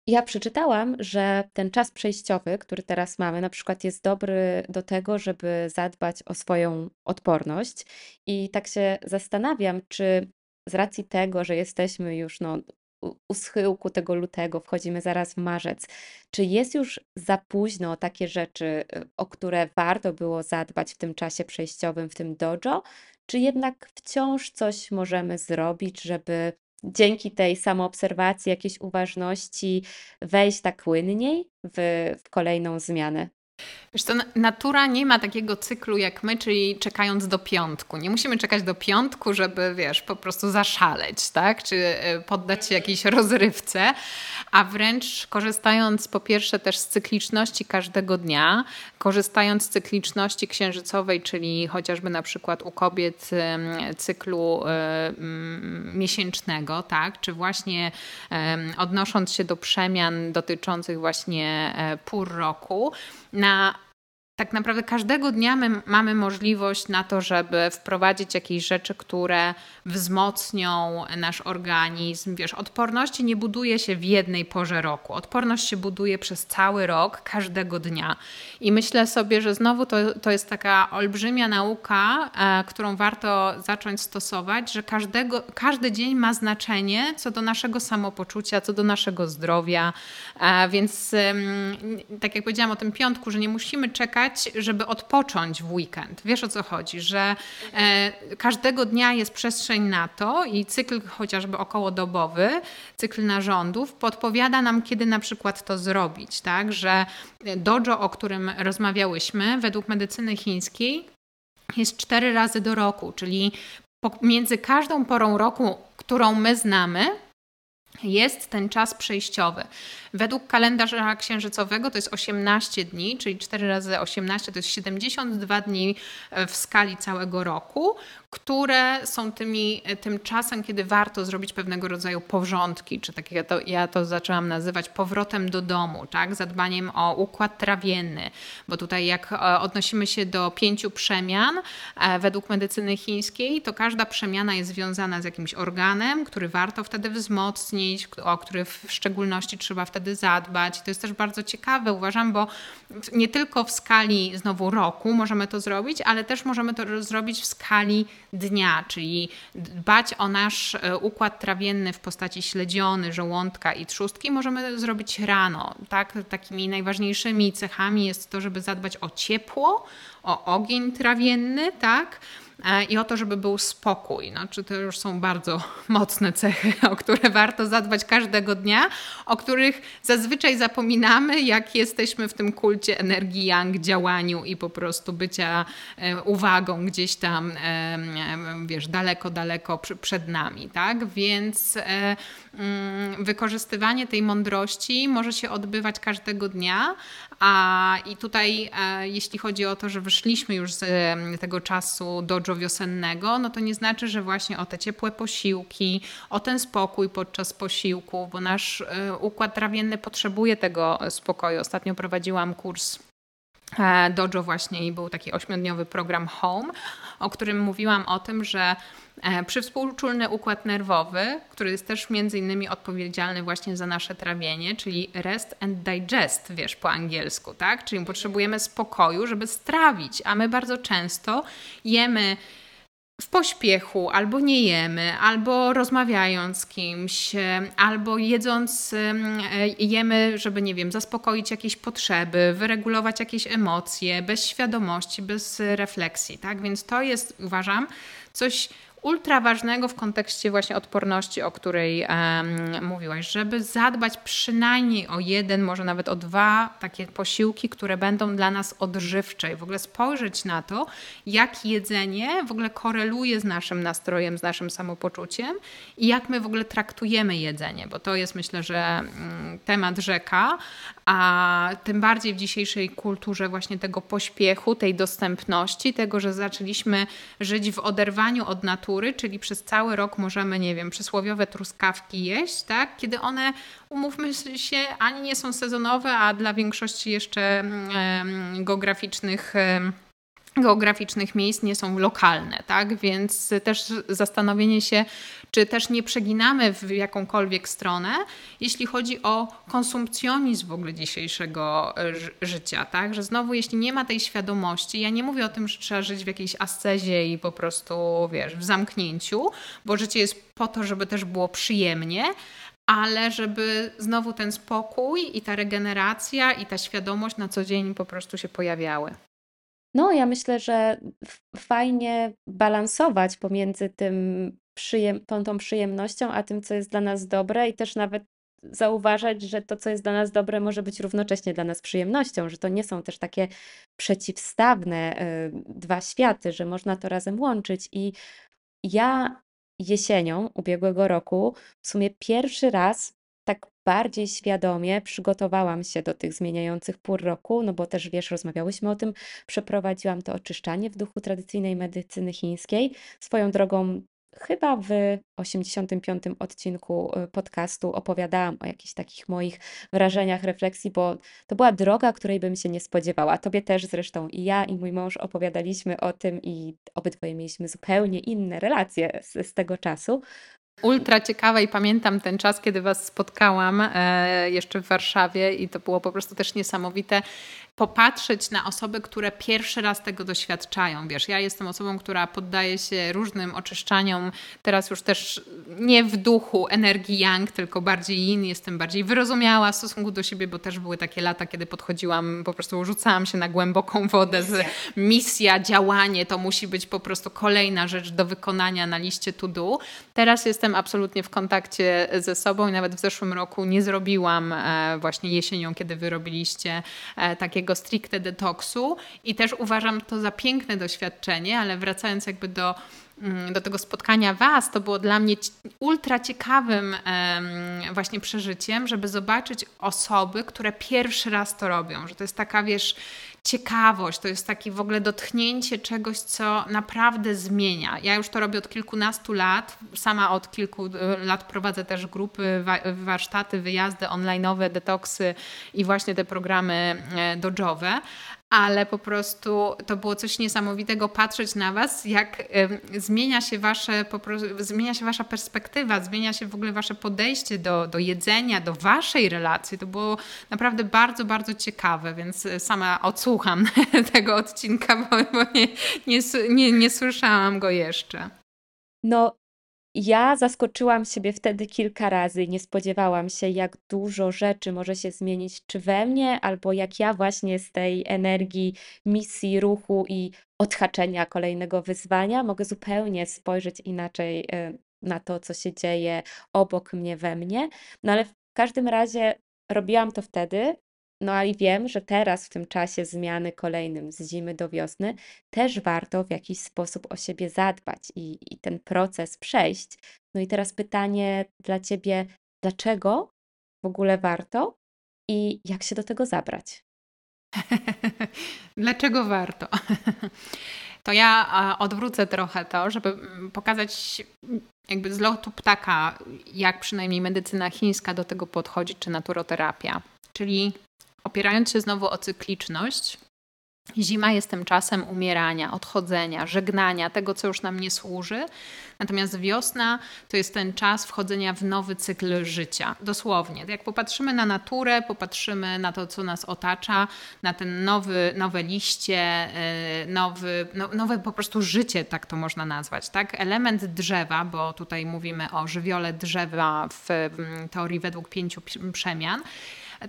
Speaker 1: Ja przeczytałam, że ten czas przejściowy, który teraz mamy, na przykład jest dobry do tego, żeby zadbać o swoją odporność. I tak się zastanawiam, czy z racji tego, że jesteśmy już no, u schyłku tego lutego, wchodzimy zaraz w marzec. Czy jest już za późno takie rzeczy, o które warto było zadbać w tym czasie przejściowym, w tym dojo? Czy jednak wciąż coś możemy zrobić, żeby dzięki tej samoobserwacji, jakiejś uważności wejść tak płynniej w, w kolejną zmianę?
Speaker 2: Wiesz to natura nie ma takiego cyklu jak my, czyli czekając do piątku. Nie musimy czekać do piątku, żeby, wiesz, po prostu zaszaleć, tak? Czy e, poddać się jakiejś rozrywce, a wręcz korzystając po pierwsze też z cykliczności każdego dnia, korzystając z cykliczności księżycowej, czyli chociażby na przykład u kobiet cyklu e, miesięcznego, tak? Czy właśnie odnosząc się do przemian dotyczących właśnie e, pór roku, na Now tak naprawdę każdego dnia my mamy możliwość na to, żeby wprowadzić jakieś rzeczy, które wzmocnią nasz organizm. Wiesz, odporności nie buduje się w jednej porze roku. Odporność się buduje przez cały rok, każdego dnia. I myślę sobie, że znowu to, to jest taka olbrzymia nauka, e, którą warto zacząć stosować, że każdego, każdy dzień ma znaczenie co do naszego samopoczucia, co do naszego zdrowia. E, więc e, tak jak powiedziałam o tym piątku, że nie musimy czekać, żeby odpocząć w weekend. Wiesz o co chodzi, że e, każdego dnia jest przestrzeń na to i cykl chociażby okołodobowy, cykl narządów podpowiada nam, kiedy na przykład to zrobić. Tak? Że dojo, o którym rozmawiałyśmy, według medycyny chińskiej jest cztery razy do roku, czyli między każdą porą roku, którą my znamy, jest ten czas przejściowy. Według kalendarza księżycowego to jest 18 dni, czyli 4 razy 18 to jest 72 dni e, w skali całego roku, które są tymi, e, tym czasem, kiedy warto zrobić pewnego rodzaju porządki, czy tak jak to, ja to zaczęłam nazywać powrotem do domu, tak? zadbaniem o układ trawienny, bo tutaj jak e, odnosimy się do pięciu przemian według medycyny chińskiej, to każda przemiana jest związana z jakimś organem, który warto wtedy wzmocnić, o który w szczególności trzeba wtedy wtedy zadbać. To jest też bardzo ciekawe, uważam, bo nie tylko w skali znowu roku możemy to zrobić, ale też możemy to zrobić w skali dnia, czyli dbać o nasz e, układ trawienny w postaci śledziony, żołądka i trzustki możemy zrobić rano. Tak? Takimi najważniejszymi cechami jest to, żeby zadbać o ciepło, o ogień trawienny, tak? e, i o to, żeby był spokój. Znaczy, to już są bardzo mocne cechy, o które warto zadbać każdego dnia, o których zazwyczaj zapominamy, jak jesteśmy w tym kulcie energii yang, działaniu i po prostu bycia e, uwagą gdzieś tam, wiesz, daleko, daleko przed nami, tak? Więc mm, wykorzystywanie tej mądrości może się odbywać każdego dnia, a i tutaj e, jeśli chodzi o to, że wyszliśmy już z tego czasu dojo wiosennego, no to nie znaczy, że właśnie o te ciepłe posiłki, o ten spokój podczas posiłku, bo nasz e, układ trawienny potrzebuje tego spokoju. Ostatnio prowadziłam kurs e, dojo właśnie i był taki ośmiodniowy program Home, o którym mówiłam o tym, że E, przywspółczulny układ nerwowy, który jest też między innymi odpowiedzialny właśnie za nasze trawienie, czyli rest and digest, wiesz, po angielsku, tak? Czyli potrzebujemy spokoju, żeby strawić, a my bardzo często jemy w pośpiechu, albo nie jemy, albo rozmawiając z kimś, e, albo jedząc e, jemy, żeby, nie wiem, zaspokoić jakieś potrzeby, wyregulować jakieś emocje, bez świadomości, bez refleksji, tak? Więc to jest, uważam, coś ultra ważnego w kontekście właśnie odporności, o której um, mówiłaś, żeby zadbać przynajmniej o jeden, może nawet o dwa takie posiłki, które będą dla nas odżywcze. I w ogóle spojrzeć na to, jak jedzenie w ogóle koreluje z naszym nastrojem, z naszym samopoczuciem i jak my w ogóle traktujemy jedzenie, bo to jest myślę, że um, temat rzeka, a tym bardziej w dzisiejszej kulturze właśnie tego pośpiechu, tej dostępności, tego, że zaczęliśmy żyć w oderwaniu od natury, czyli przez cały rok możemy, nie wiem, przysłowiowe truskawki jeść, tak? Kiedy one, umówmy się, ani nie są sezonowe, a dla większości jeszcze mm, geograficznych geograficznych miejsc nie są lokalne, tak? Więc też zastanowienie się, czy też nie przeginamy w jakąkolwiek stronę, jeśli chodzi o konsumpcjonizm w ogóle dzisiejszego e, życia, tak? Że znowu, jeśli nie ma tej świadomości, ja nie mówię o tym, że trzeba żyć w jakiejś ascezie i po prostu, wiesz, w zamknięciu, bo życie jest po to, żeby też było przyjemnie, ale żeby znowu ten spokój i ta regeneracja i ta świadomość na co dzień po prostu się pojawiały.
Speaker 1: No, ja myślę, że fajnie balansować pomiędzy tym przyjem tą tą przyjemnością, a tym, co jest dla nas dobre i też nawet zauważać, że to, co jest dla nas dobre, może być równocześnie dla nas przyjemnością, że to nie są też takie przeciwstawne y, dwa światy, że można to razem łączyć. I ja jesienią ubiegłego roku w sumie pierwszy raz tak bardziej świadomie przygotowałam się do tych zmieniających pór roku, no bo też wiesz, rozmawiałyśmy o tym, przeprowadziłam to oczyszczanie w duchu tradycyjnej medycyny chińskiej. Swoją drogą Chyba w 85 odcinku y, podcastu opowiadałam o jakichś takich moich wrażeniach, refleksji, bo to była droga, której bym się nie spodziewała. Tobie też zresztą i ja, i mój mąż opowiadaliśmy o tym i obydwoje mieliśmy zupełnie inne relacje z, z tego czasu.
Speaker 2: Ultra ciekawe i pamiętam ten czas, kiedy Was spotkałam e, jeszcze w Warszawie i to było po prostu też niesamowite popatrzeć na osoby, które pierwszy raz tego doświadczają. Wiesz, ja jestem osobą, która poddaje się różnym oczyszczaniom, teraz już też nie w duchu energii yang, tylko bardziej yin, jestem bardziej wyrozumiała w stosunku do siebie, bo też były takie lata, kiedy podchodziłam, po prostu rzucałam się na głęboką wodę z misja, działanie, to musi być po prostu kolejna rzecz do wykonania na liście to do. Teraz jestem absolutnie w kontakcie ze sobą i nawet w zeszłym roku nie zrobiłam e, właśnie jesienią, kiedy wy robiliście e, takiego stricte detoksu i też uważam to za piękne doświadczenie, ale wracając jakby do mm, do tego spotkania Was, to było dla mnie ultra ciekawym właśnie przeżyciem, żeby zobaczyć osoby, które pierwszy raz to robią, że to jest taka, wiesz, ciekawość, to jest takie w ogóle dotknięcie czegoś, co naprawdę zmienia. Ja już to robię od kilkunastu lat, sama od kilku e, lat prowadzę też grupy, warsztaty, wyjazdy online'owe, detoksy i właśnie te programy e, dojowe, ale po prostu to było coś niesamowitego patrzeć na Was, jak zmienia się, wasze, zmienia się Wasza perspektywa, zmienia się w ogóle Wasze podejście do, do jedzenia, do Waszej relacji. To było naprawdę bardzo, bardzo ciekawe, więc sama odsłucham tego odcinka, bo, bo nie, nie, nie, nie słyszałam go jeszcze.
Speaker 1: No, Ja zaskoczyłam siebie wtedy kilka razy nie spodziewałam się, jak dużo rzeczy może się zmienić, czy we mnie, albo jak ja właśnie z tej energii misji, ruchu i odhaczenia kolejnego wyzwania mogę zupełnie spojrzeć inaczej y, na to, co się dzieje obok mnie, we mnie. No ale w każdym razie robiłam to wtedy, no ale wiem, że teraz w tym czasie zmiany kolejnym z zimy do wiosny też warto w jakiś sposób o siebie zadbać i, i ten proces przejść. No i teraz pytanie dla Ciebie, dlaczego w ogóle warto i jak się do tego zabrać?
Speaker 2: Dlaczego warto? To ja odwrócę trochę to, żeby mm, pokazać jakby z lotu ptaka, jak przynajmniej medycyna chińska do tego podchodzi, czy naturoterapia. Czyli opierając się znowu o cykliczność, Zima jest tym czasem umierania, odchodzenia, żegnania tego, co już nam nie służy. Natomiast wiosna to jest ten czas wchodzenia w nowy cykl życia. Dosłownie. Jak popatrzymy na naturę, popatrzymy na to, co nas otacza, na ten nowy, nowe liście, y, nowy, no, nowe po prostu życie, tak to można nazwać. Tak? Element drzewa, bo tutaj mówimy o żywiole drzewa w teorii według pięciu przemian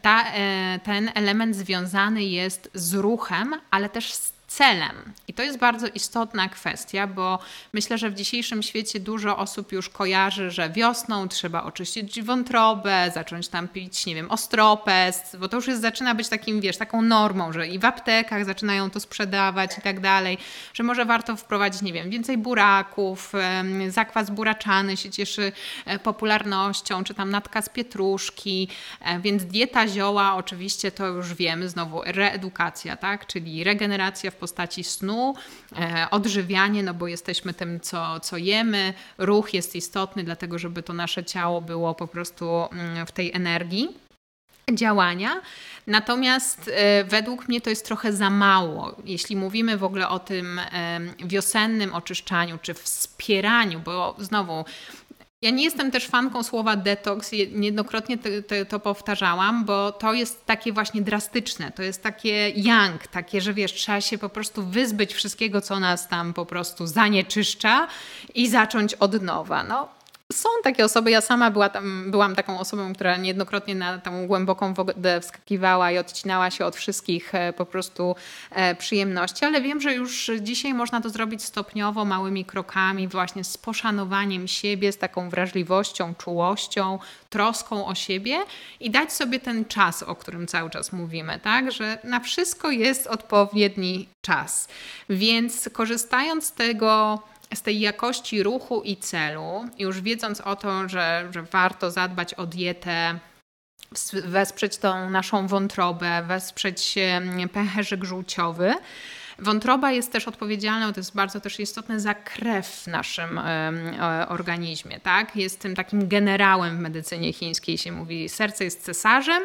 Speaker 2: ta, e, ten element związany jest z ruchem, ale też z celem. I to jest bardzo istotna kwestia, bo myślę, że w dzisiejszym świecie dużo osób już kojarzy, że wiosną trzeba oczyścić wątrobę, zacząć tam pić, nie wiem, ostropest, bo to już jest, zaczyna być takim, wiesz, taką normą, że i w aptekach zaczynają to sprzedawać i tak dalej, że może warto wprowadzić, nie wiem, więcej buraków, zakwas buraczany się cieszy e, popularnością, czy tam natka z pietruszki, e, więc dieta zioła oczywiście to już wiemy, znowu reedukacja, tak, czyli regeneracja w postaci snu, e, odżywianie, no bo jesteśmy tym, co, co jemy, ruch jest istotny, dlatego żeby to nasze ciało było po prostu mm, w tej energii działania. Natomiast e, według mnie to jest trochę za mało, jeśli mówimy w ogóle o tym wiosennym oczyszczaniu czy wspieraniu, bo znowu ja nie jestem też fanką słowa detoks, niejednokrotnie to, to, to, powtarzałam, bo to jest takie właśnie drastyczne, to jest takie yang, takie, że wiesz, trzeba się po prostu wyzbyć wszystkiego, co nas tam po prostu zanieczyszcza i zacząć od nowa. No, są takie osoby, ja sama była tam, byłam taką osobą, która niejednokrotnie na tą głęboką wodę wskakiwała i odcinała się od wszystkich e, po prostu e, przyjemności, ale wiem, że już dzisiaj można to zrobić stopniowo, małymi krokami, właśnie z poszanowaniem siebie, z taką wrażliwością, czułością, troską o siebie i dać sobie ten czas, o którym cały czas mówimy, tak, że na wszystko jest odpowiedni czas. Więc korzystając z tego, z tej jakości ruchu i celu, już wiedząc o to, że, że warto zadbać o dietę, wesprzeć tą naszą wątrobę, wesprzeć pęcherzyk żółciowy, Wątroba jest też odpowiedzialna, to jest bardzo też istotne, za krew w naszym organizmie. Tak? Jest tym takim generałem w medycynie chińskiej się mówi. Serce jest cesarzem,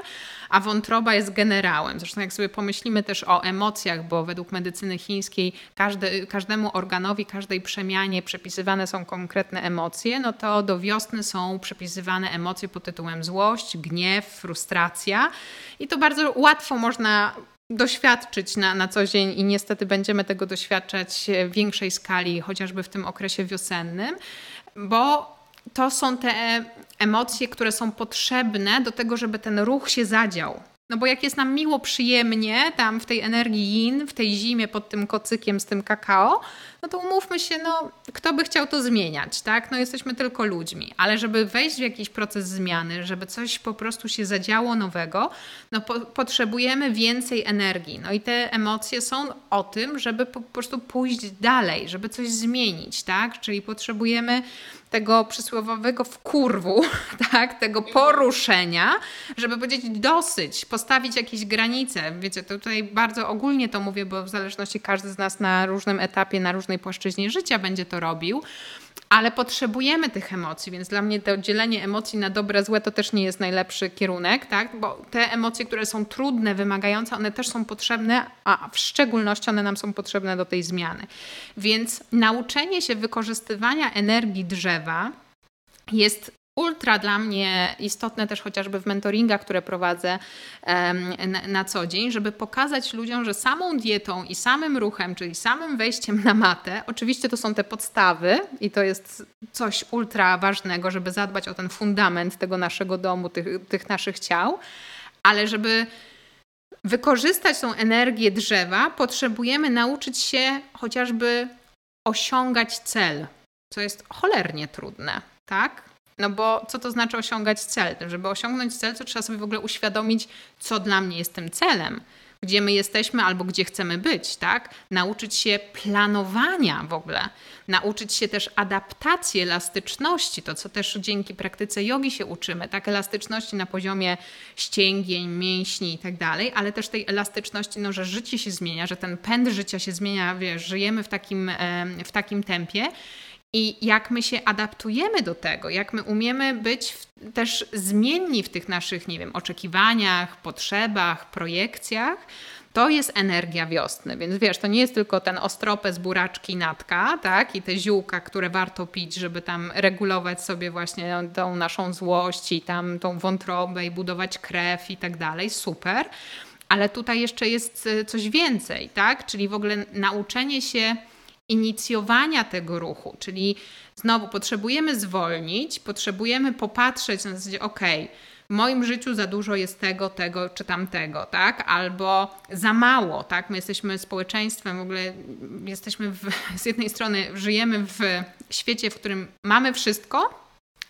Speaker 2: a wątroba jest generałem. Zresztą jak sobie pomyślimy też o emocjach, bo według medycyny chińskiej każdy, każdemu organowi, każdej przemianie przepisywane są konkretne emocje, no to do wiosny są przepisywane emocje pod tytułem złość, gniew, frustracja i to bardzo łatwo można doświadczyć na, na co dzień i niestety będziemy tego doświadczać w większej skali, chociażby w tym okresie wiosennym, bo to są te emocje, które są potrzebne do tego, żeby ten ruch się zadział. No bo jak jest nam miło, przyjemnie, tam w tej energii yin, w tej zimie pod tym kocykiem z tym kakao, no to umówmy się, no kto by chciał to zmieniać, tak? No jesteśmy tylko ludźmi, ale żeby wejść w jakiś proces zmiany, żeby coś po prostu się zadziało nowego, no po potrzebujemy więcej energii. No i te emocje są o tym, żeby po prostu pójść dalej, żeby coś zmienić, tak? Czyli potrzebujemy tego przysłowiowego wkurwu, tak, tego poruszenia, żeby powiedzieć dosyć, postawić jakieś granice. Wiecie, tutaj bardzo ogólnie to mówię, bo w zależności każdy z nas na różnym etapie, na różnej płaszczyźnie życia będzie to robił ale potrzebujemy tych emocji, więc dla mnie to dzielenie emocji na dobre, złe to też nie jest najlepszy kierunek, tak? bo te emocje, które są trudne, wymagające, one też są potrzebne, a w szczególności one nam są potrzebne do tej zmiany. Więc nauczenie się wykorzystywania energii drzewa jest ultra dla mnie istotne też chociażby w mentoringach, które prowadzę na co dzień, żeby pokazać ludziom, że samą dietą i samym ruchem, czyli samym wejściem na matę, oczywiście to są te podstawy i to jest coś ultra ważnego, żeby zadbać o ten fundament tego naszego domu, tych, tych naszych ciał, ale żeby wykorzystać tą energię drzewa, potrzebujemy nauczyć się chociażby osiągać cel, co jest cholernie trudne, tak? No bo co to znaczy osiągać cel? Żeby osiągnąć cel, to trzeba sobie w ogóle uświadomić, co dla mnie jest tym celem gdzie my jesteśmy albo gdzie chcemy być, tak? Nauczyć się planowania w ogóle, nauczyć się też adaptacji, elastyczności, to co też dzięki praktyce jogi się uczymy, tak? Elastyczności na poziomie ścięgień, mięśni i tak dalej, ale też tej elastyczności, no, że życie się zmienia, że ten pęd życia się zmienia, wiesz, żyjemy w takim, w takim tempie, i jak my się adaptujemy do tego, jak my umiemy być w, też zmienni w tych naszych, nie wiem, oczekiwaniach, potrzebach, projekcjach, to jest energia wiosny. Więc wiesz, to nie jest tylko ten ostropes, buraczki, natka, tak? I te ziółka, które warto pić, żeby tam regulować sobie właśnie tą naszą złość i tam tą wątrobę i budować krew i tak dalej. Super. Ale tutaj jeszcze jest e, coś więcej, tak? Czyli w ogóle nauczenie się inicjowania tego ruchu, czyli znowu potrzebujemy zwolnić, potrzebujemy popatrzeć na zasadzie, ok, w moim życiu za dużo jest tego, tego czy tamtego, tak? Albo za mało, tak? My jesteśmy społeczeństwem, w ogóle jesteśmy w, z jednej strony żyjemy w świecie, w którym mamy wszystko,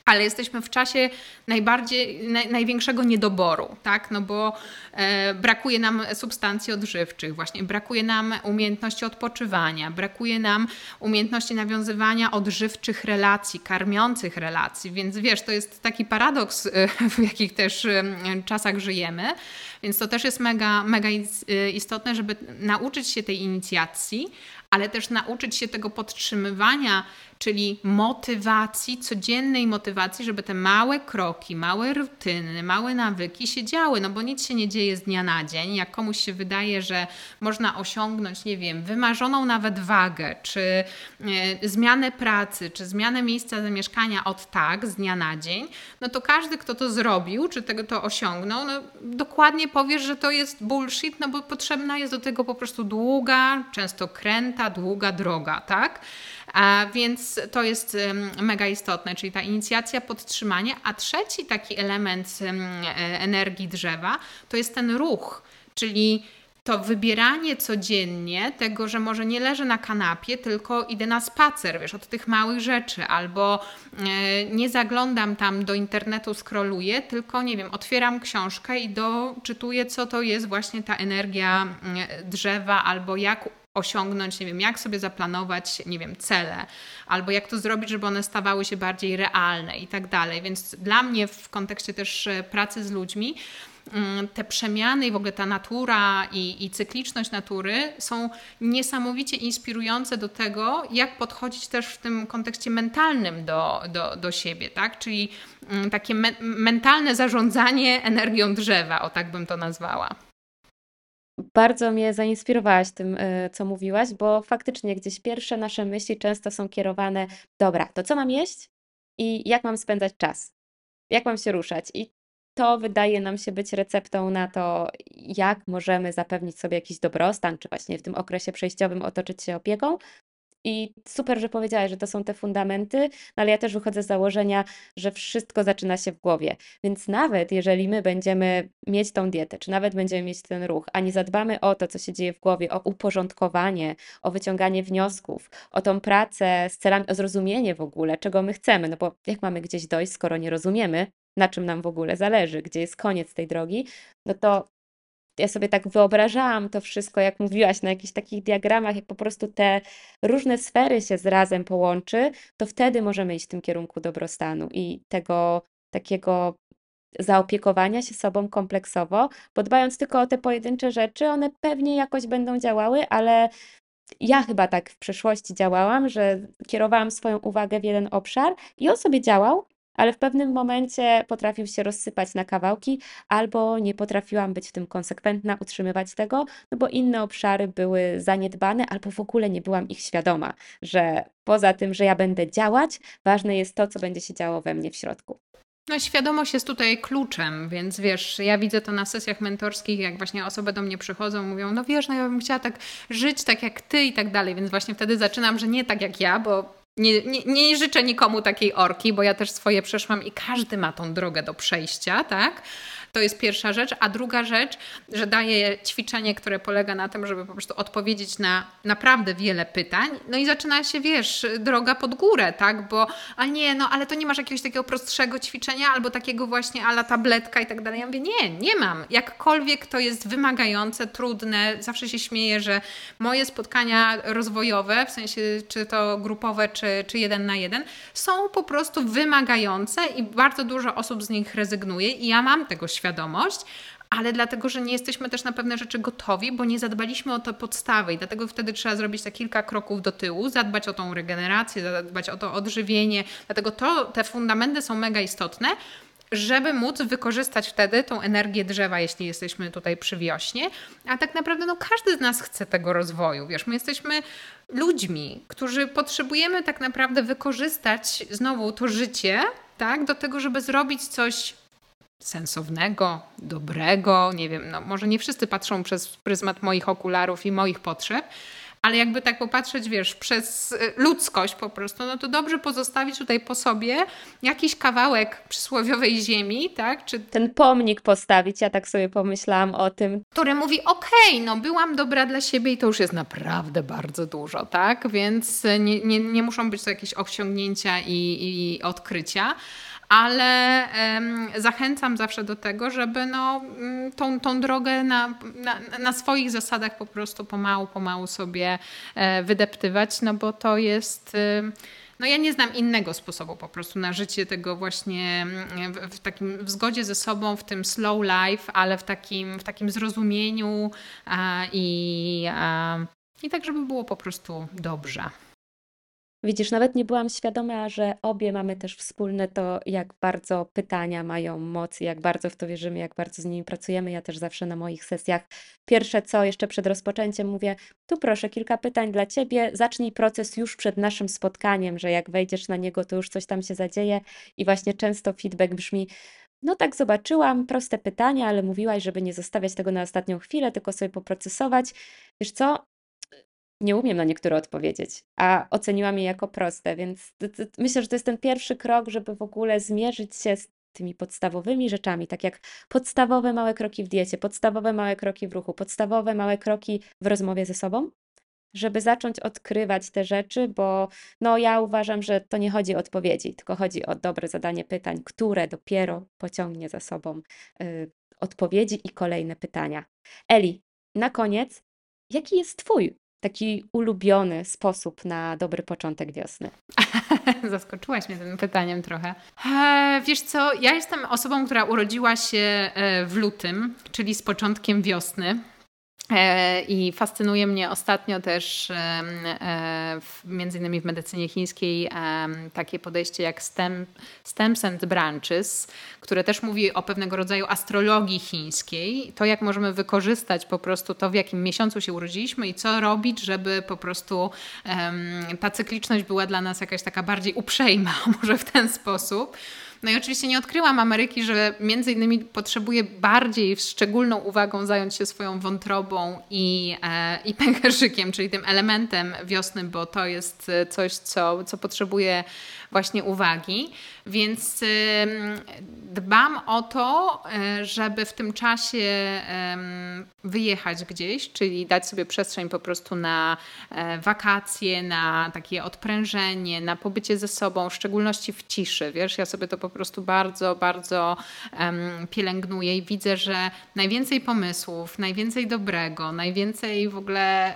Speaker 2: ale jesteśmy w czasie najbardziej, naj, największego niedoboru, tak? No bo e, brakuje nam substancji odżywczych, właśnie brakuje nam umiejętności odpoczywania, brakuje nam umiejętności nawiązywania odżywczych relacji, karmiących relacji, więc wiesz, to jest taki paradoks, e, w jakich też e, czasach żyjemy, więc to też jest mega, mega e, istotne, żeby nauczyć się tej inicjacji, ale też nauczyć się tego podtrzymywania, czyli motywacji, codziennej motywacji, żeby te małe kroki, małe rutyny, małe nawyki się działy, no bo nic się nie dzieje z dnia na dzień. Jak komuś się wydaje, że można osiągnąć, nie wiem, wymarzoną nawet wagę, czy e, zmianę pracy, czy zmianę miejsca zamieszkania od tak, z dnia na dzień, no to każdy, kto to zrobił, czy tego to osiągnął, no dokładnie powiesz, że to jest bullshit, no bo potrzebna jest do tego po prostu długa, często kręta, długa droga, tak? A więc to jest mega istotne, czyli ta inicjacja, podtrzymanie. A trzeci taki element e, energii drzewa to jest ten ruch, czyli to wybieranie codziennie tego, że może nie leżę na kanapie, tylko idę na spacer, wiesz, od tych małych rzeczy, albo e, nie zaglądam tam do internetu, scrolluję, tylko nie wiem, otwieram książkę i doczytuję, co to jest właśnie ta energia drzewa, albo jak osiągnąć, nie wiem, jak sobie zaplanować, nie wiem, cele, albo jak to zrobić, żeby one stawały się bardziej realne i tak dalej. Więc dla mnie w kontekście też e, pracy z ludźmi, mm, te przemiany i w ogóle ta natura i, i, cykliczność natury są niesamowicie inspirujące do tego, jak podchodzić też w tym kontekście mentalnym do, do, do siebie, tak? Czyli mm, takie me mentalne zarządzanie energią drzewa, o tak bym to nazwała.
Speaker 1: Bardzo mnie zainspirowałaś tym, e, co mówiłaś, bo faktycznie gdzieś pierwsze nasze myśli często są kierowane, dobra, to co mam jeść i jak mam spędzać czas, jak mam się ruszać. I to wydaje nam się być receptą na to, jak możemy zapewnić sobie jakiś dobrostan, czy właśnie w tym okresie przejściowym otoczyć się opieką, i super, że powiedziałaś, że to są te fundamenty, no ale ja też wychodzę z założenia, że wszystko zaczyna się w głowie. Więc nawet jeżeli my będziemy mieć tą dietę, czy nawet będziemy mieć ten ruch, a nie zadbamy o to, co się dzieje w głowie, o uporządkowanie, o wyciąganie wniosków, o tą pracę z celami, o zrozumienie w ogóle, czego my chcemy, no bo jak mamy gdzieś dojść, skoro nie rozumiemy, na czym nam w ogóle zależy, gdzie jest koniec tej drogi, no to ja sobie tak wyobrażałam to wszystko, jak mówiłaś, na jakichś takich diagramach, jak po prostu te różne sfery się z razem połączy, to wtedy możemy iść w tym kierunku dobrostanu i tego takiego zaopiekowania się sobą kompleksowo, bo dbając tylko o te pojedyncze rzeczy, one pewnie jakoś będą działały, ale ja chyba tak w przeszłości działałam, że kierowałam swoją uwagę w jeden obszar i on sobie działał, ale w pewnym momencie potrafił się rozsypać na kawałki, albo nie potrafiłam być w tym konsekwentna, utrzymywać tego, no bo inne obszary były zaniedbane, albo w ogóle nie byłam ich świadoma, że poza tym, że ja będę działać, ważne jest to, co będzie się działo we mnie w środku.
Speaker 2: No, świadomość jest tutaj kluczem, więc wiesz, ja widzę to na sesjach mentorskich, jak właśnie osoby do mnie przychodzą, mówią, no wiesz, no ja bym chciała tak żyć tak jak ty i tak dalej, więc właśnie wtedy zaczynam, że nie tak jak ja, bo nie, nie, nie życzę nikomu takiej orki, bo ja też swoje przeszłam i każdy ma tą drogę do przejścia, tak? To jest pierwsza rzecz. A druga rzecz, że daję ćwiczenie, które polega na tym, żeby po prostu odpowiedzieć na naprawdę wiele pytań. No i zaczyna się, wiesz, droga pod górę, tak? Bo, a nie, no ale to nie masz jakiegoś takiego prostszego ćwiczenia albo takiego właśnie ala tabletka i tak dalej. Ja mówię, nie, nie mam. Jakkolwiek to jest wymagające, trudne. Zawsze się śmieję, że moje spotkania rozwojowe, w sensie czy to grupowe, czy, czy jeden na jeden, są po prostu wymagające i bardzo dużo osób z nich rezygnuje i ja mam tego świadomość, ale dlatego, że nie jesteśmy też na pewne rzeczy gotowi, bo nie zadbaliśmy o te podstawy i dlatego wtedy trzeba zrobić te kilka kroków do tyłu, zadbać o tą regenerację, zadbać o to odżywienie, dlatego to, te fundamenty są mega istotne, żeby móc wykorzystać wtedy tą energię drzewa, jeśli jesteśmy tutaj przy wiośnie. A tak naprawdę no, każdy z nas chce tego rozwoju. Wiesz, my jesteśmy ludźmi, którzy potrzebujemy tak naprawdę wykorzystać znowu to życie, tak, do tego, żeby zrobić coś sensownego, dobrego. Nie wiem, no może nie wszyscy patrzą przez pryzmat moich okularów i moich potrzeb, ale jakby tak popatrzeć, wiesz, przez y, ludzkość po prostu, no to dobrze pozostawić tutaj po sobie jakiś kawałek przysłowiowej ziemi, tak?
Speaker 1: Czy ten pomnik postawić, ja tak sobie pomyślałam o tym.
Speaker 2: Który mówi, okej, okay, no byłam dobra dla siebie i to już jest naprawdę bardzo dużo, tak? Więc nie, nie, nie muszą być to jakieś osiągnięcia i, i odkrycia ale um, zachęcam zawsze do tego, żeby no, mm, tą, tą drogę na, na, na, swoich zasadach po prostu pomału, pomału sobie e, wydeptywać, no bo to jest. E, no ja nie znam innego sposobu po prostu na życie tego właśnie mm, w, w, takim w zgodzie ze sobą, w tym slow life, ale w takim, w takim zrozumieniu a, i, a, i tak, żeby było po prostu dobrze.
Speaker 1: Widzisz, nawet nie byłam świadoma, że obie mamy też wspólne to, jak bardzo pytania mają moc, jak bardzo w to wierzymy, jak bardzo z nimi pracujemy. Ja też zawsze na moich sesjach pierwsze co, jeszcze przed rozpoczęciem mówię, tu proszę kilka pytań dla Ciebie, zacznij proces już przed naszym spotkaniem, że jak wejdziesz na niego, to już coś tam się zadzieje i właśnie często feedback brzmi, no tak zobaczyłam, proste pytania, ale mówiłaś, żeby nie zostawiać tego na ostatnią chwilę, tylko sobie poprocesować. Wiesz co, nie umiem na niektóre odpowiedzieć, a oceniłam je jako proste, więc myślę, że to jest ten pierwszy krok, żeby w ogóle zmierzyć się z tymi podstawowymi rzeczami, tak jak podstawowe małe kroki w diecie, podstawowe małe kroki w ruchu, podstawowe małe kroki w rozmowie ze sobą, żeby zacząć odkrywać te rzeczy, bo no ja uważam, że to nie chodzi o odpowiedzi, tylko chodzi o dobre zadanie pytań, które dopiero pociągnie za sobą y, odpowiedzi i kolejne pytania. Eli, na koniec, jaki jest Twój taki ulubiony sposób na dobry początek wiosny?
Speaker 2: Zaskoczyłaś mnie tym pytaniem trochę. E, wiesz co, ja jestem osobą, która urodziła się e, w lutym, czyli z początkiem wiosny. E, I fascynuje mnie ostatnio też, e, między innymi w medycynie chińskiej, takie podejście jak stem, stems and branches, które też mówi o pewnego rodzaju astrologii chińskiej. To, jak możemy wykorzystać po prostu to, w jakim miesiącu się urodziliśmy i co robić, żeby po prostu ta cykliczność była dla nas jakaś taka bardziej uprzejma, może w ten sposób. No i oczywiście nie odkryłam Ameryki, że między innymi potrzebuje bardziej szczególną uwagą zająć się swoją wątrobą i, e, i pęcherzykiem, czyli tym elementem wiosny, bo to jest e, coś, co, co potrzebuje właśnie uwagi. Więc dbam o to, e, żeby w tym czasie wyjechać gdzieś, czyli dać sobie przestrzeń po prostu na e, wakacje, na takie odprężenie, na pobycie ze sobą, w szczególności w ciszy. Wiesz, ja sobie to po prostu bardzo, bardzo pielęgnuję i widzę, że najwięcej pomysłów, najwięcej dobrego, najwięcej w ogóle,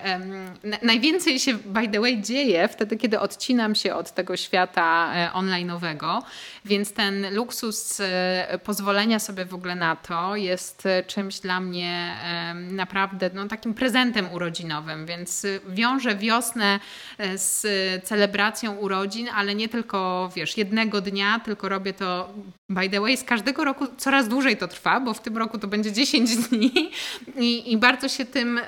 Speaker 2: najwięcej się by the way dzieje wtedy, kiedy odcinam się od tego świata świata e, online'owego, więc ten luksus e, pozwolenia sobie w ogóle na to jest czymś dla mnie naprawdę no, takim prezentem urodzinowym, więc wiążę wiosnę z celebracją urodzin, ale nie tylko, wiesz, jednego dnia, tylko robię to by the way, z każdego roku coraz dłużej to trwa, bo w tym roku to będzie 10 dni i, i bardzo się tym,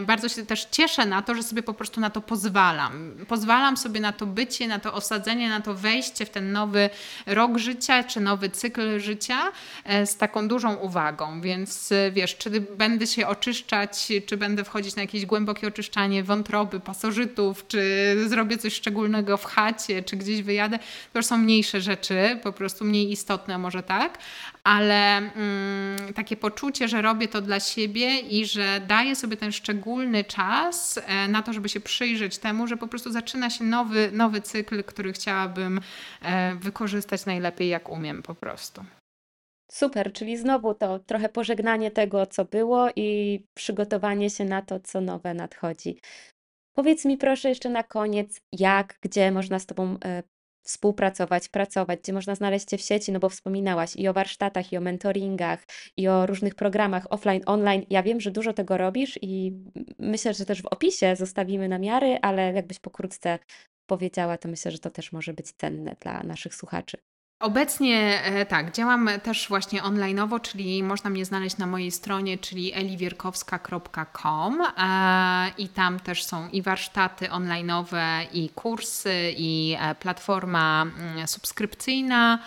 Speaker 2: bardzo się też cieszę na to, że sobie po prostu na to pozwalam. Pozwalam sobie na to bycie, na to osadzenie, na to wejście w ten nowy rok życia, czy nowy cykl życia e, z taką dużą uwagą. Więc wiesz, czy będę się oczyszczać, czy będę wchodzić na jakieś głębokie oczyszczanie wątroby, pasożytów, czy zrobię coś szczególnego w chacie, czy gdzieś wyjadę, to już są mniejsze rzeczy, po prostu mniej istotne może tak, ale mm, takie poczucie, że robię to dla siebie i że daję sobie ten szczególny czas e, na to, żeby się przyjrzeć temu, że po prostu zaczyna się nowy, nowy cykl, który chciałabym e, wykorzystać najlepiej jak umiem po prostu.
Speaker 1: Super, czyli znowu to trochę pożegnanie tego, co było i przygotowanie się na to, co nowe nadchodzi. Powiedz mi proszę jeszcze na koniec, jak, gdzie można z Tobą e, współpracować, pracować, gdzie można znaleźć Cię w sieci, no bo wspominałaś i o warsztatach, i o mentoringach, i o różnych programach offline, online. Ja wiem, że dużo tego robisz i myślę, że też w opisie zostawimy namiary, ale jakbyś pokrótce powiedziała, to myślę, że to też może być cenne dla naszych słuchaczy.
Speaker 2: Obecnie e, tak, działam też właśnie onlineowo, czyli można mnie znaleźć na mojej stronie, czyli eliwierkowska.com e, i tam też są i warsztaty onlineowe, i kursy, i e, platforma mm, subskrypcyjna,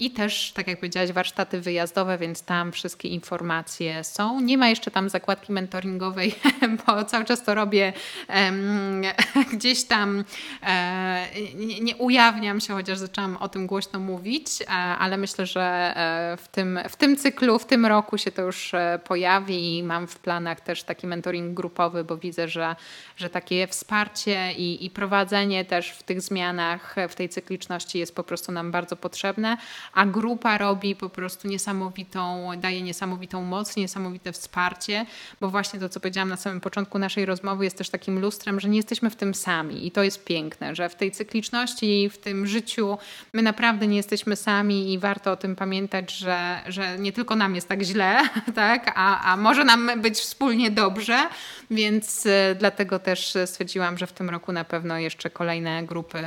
Speaker 2: i też, tak jak powiedziałaś, warsztaty wyjazdowe, więc tam wszystkie informacje są. Nie ma jeszcze tam zakładki mentoringowej, bo cały czas to robię um, gdzieś tam, e, nie, nie, ujawniam się, chociaż zaczęłam o tym głośno mówić, e, ale myślę, że e, w tym, w tym cyklu, w tym roku się to już pojawi i mam w planach też taki mentoring grupowy, bo widzę, że, że takie wsparcie i, i prowadzenie też w tych zmianach, w tej cykliczności jest po prostu nam bardzo potrzebne a grupa robi po prostu niesamowitą, daje niesamowitą moc, niesamowite wsparcie, bo właśnie to, co powiedziałam na samym początku naszej rozmowy, jest też takim lustrem, że nie jesteśmy w tym sami. I to jest piękne, że w tej cykliczności, w tym życiu my naprawdę nie jesteśmy sami i warto o tym pamiętać, że, że nie tylko nam jest tak źle, tak, a, a może nam być wspólnie dobrze, więc e, dlatego też stwierdziłam, że w tym roku na pewno jeszcze kolejne grupy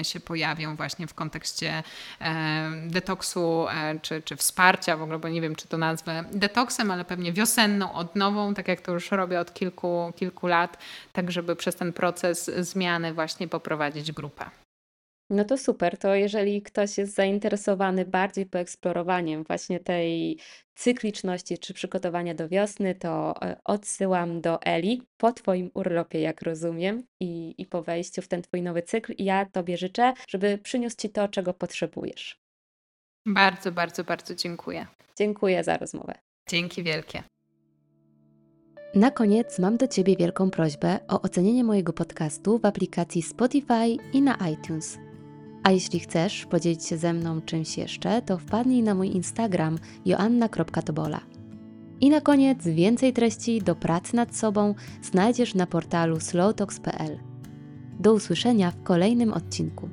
Speaker 2: e, się pojawią właśnie w kontekście e, detoksu czy, czy wsparcia w ogóle, bo nie wiem, czy to nazwę detoksem, ale pewnie wiosenną, odnową, tak jak to już robię od kilku, kilku lat, tak żeby przez ten proces zmiany właśnie poprowadzić grupę.
Speaker 1: No to super. To jeżeli ktoś jest zainteresowany bardziej poeksplorowaniem właśnie tej cykliczności czy przygotowania do wiosny, to e, odsyłam do Eli po Twoim urlopie, jak rozumiem, i, i po wejściu w ten Twój nowy cykl. I ja Tobie życzę, żeby przyniósł Ci to, czego potrzebujesz.
Speaker 2: Bardzo, bardzo, bardzo dziękuję.
Speaker 1: Dziękuję za rozmowę.
Speaker 2: Dzięki wielkie.
Speaker 1: Na koniec mam do Ciebie wielką prośbę o ocenienie mojego podcastu w aplikacji Spotify i na iTunes. A jeśli chcesz podzielić się ze mną czymś jeszcze, to wpadnij na mój Instagram joanna.tobola. I na koniec więcej treści do pracy nad sobą znajdziesz na portalu slowtalks.pl. Do usłyszenia w kolejnym odcinku.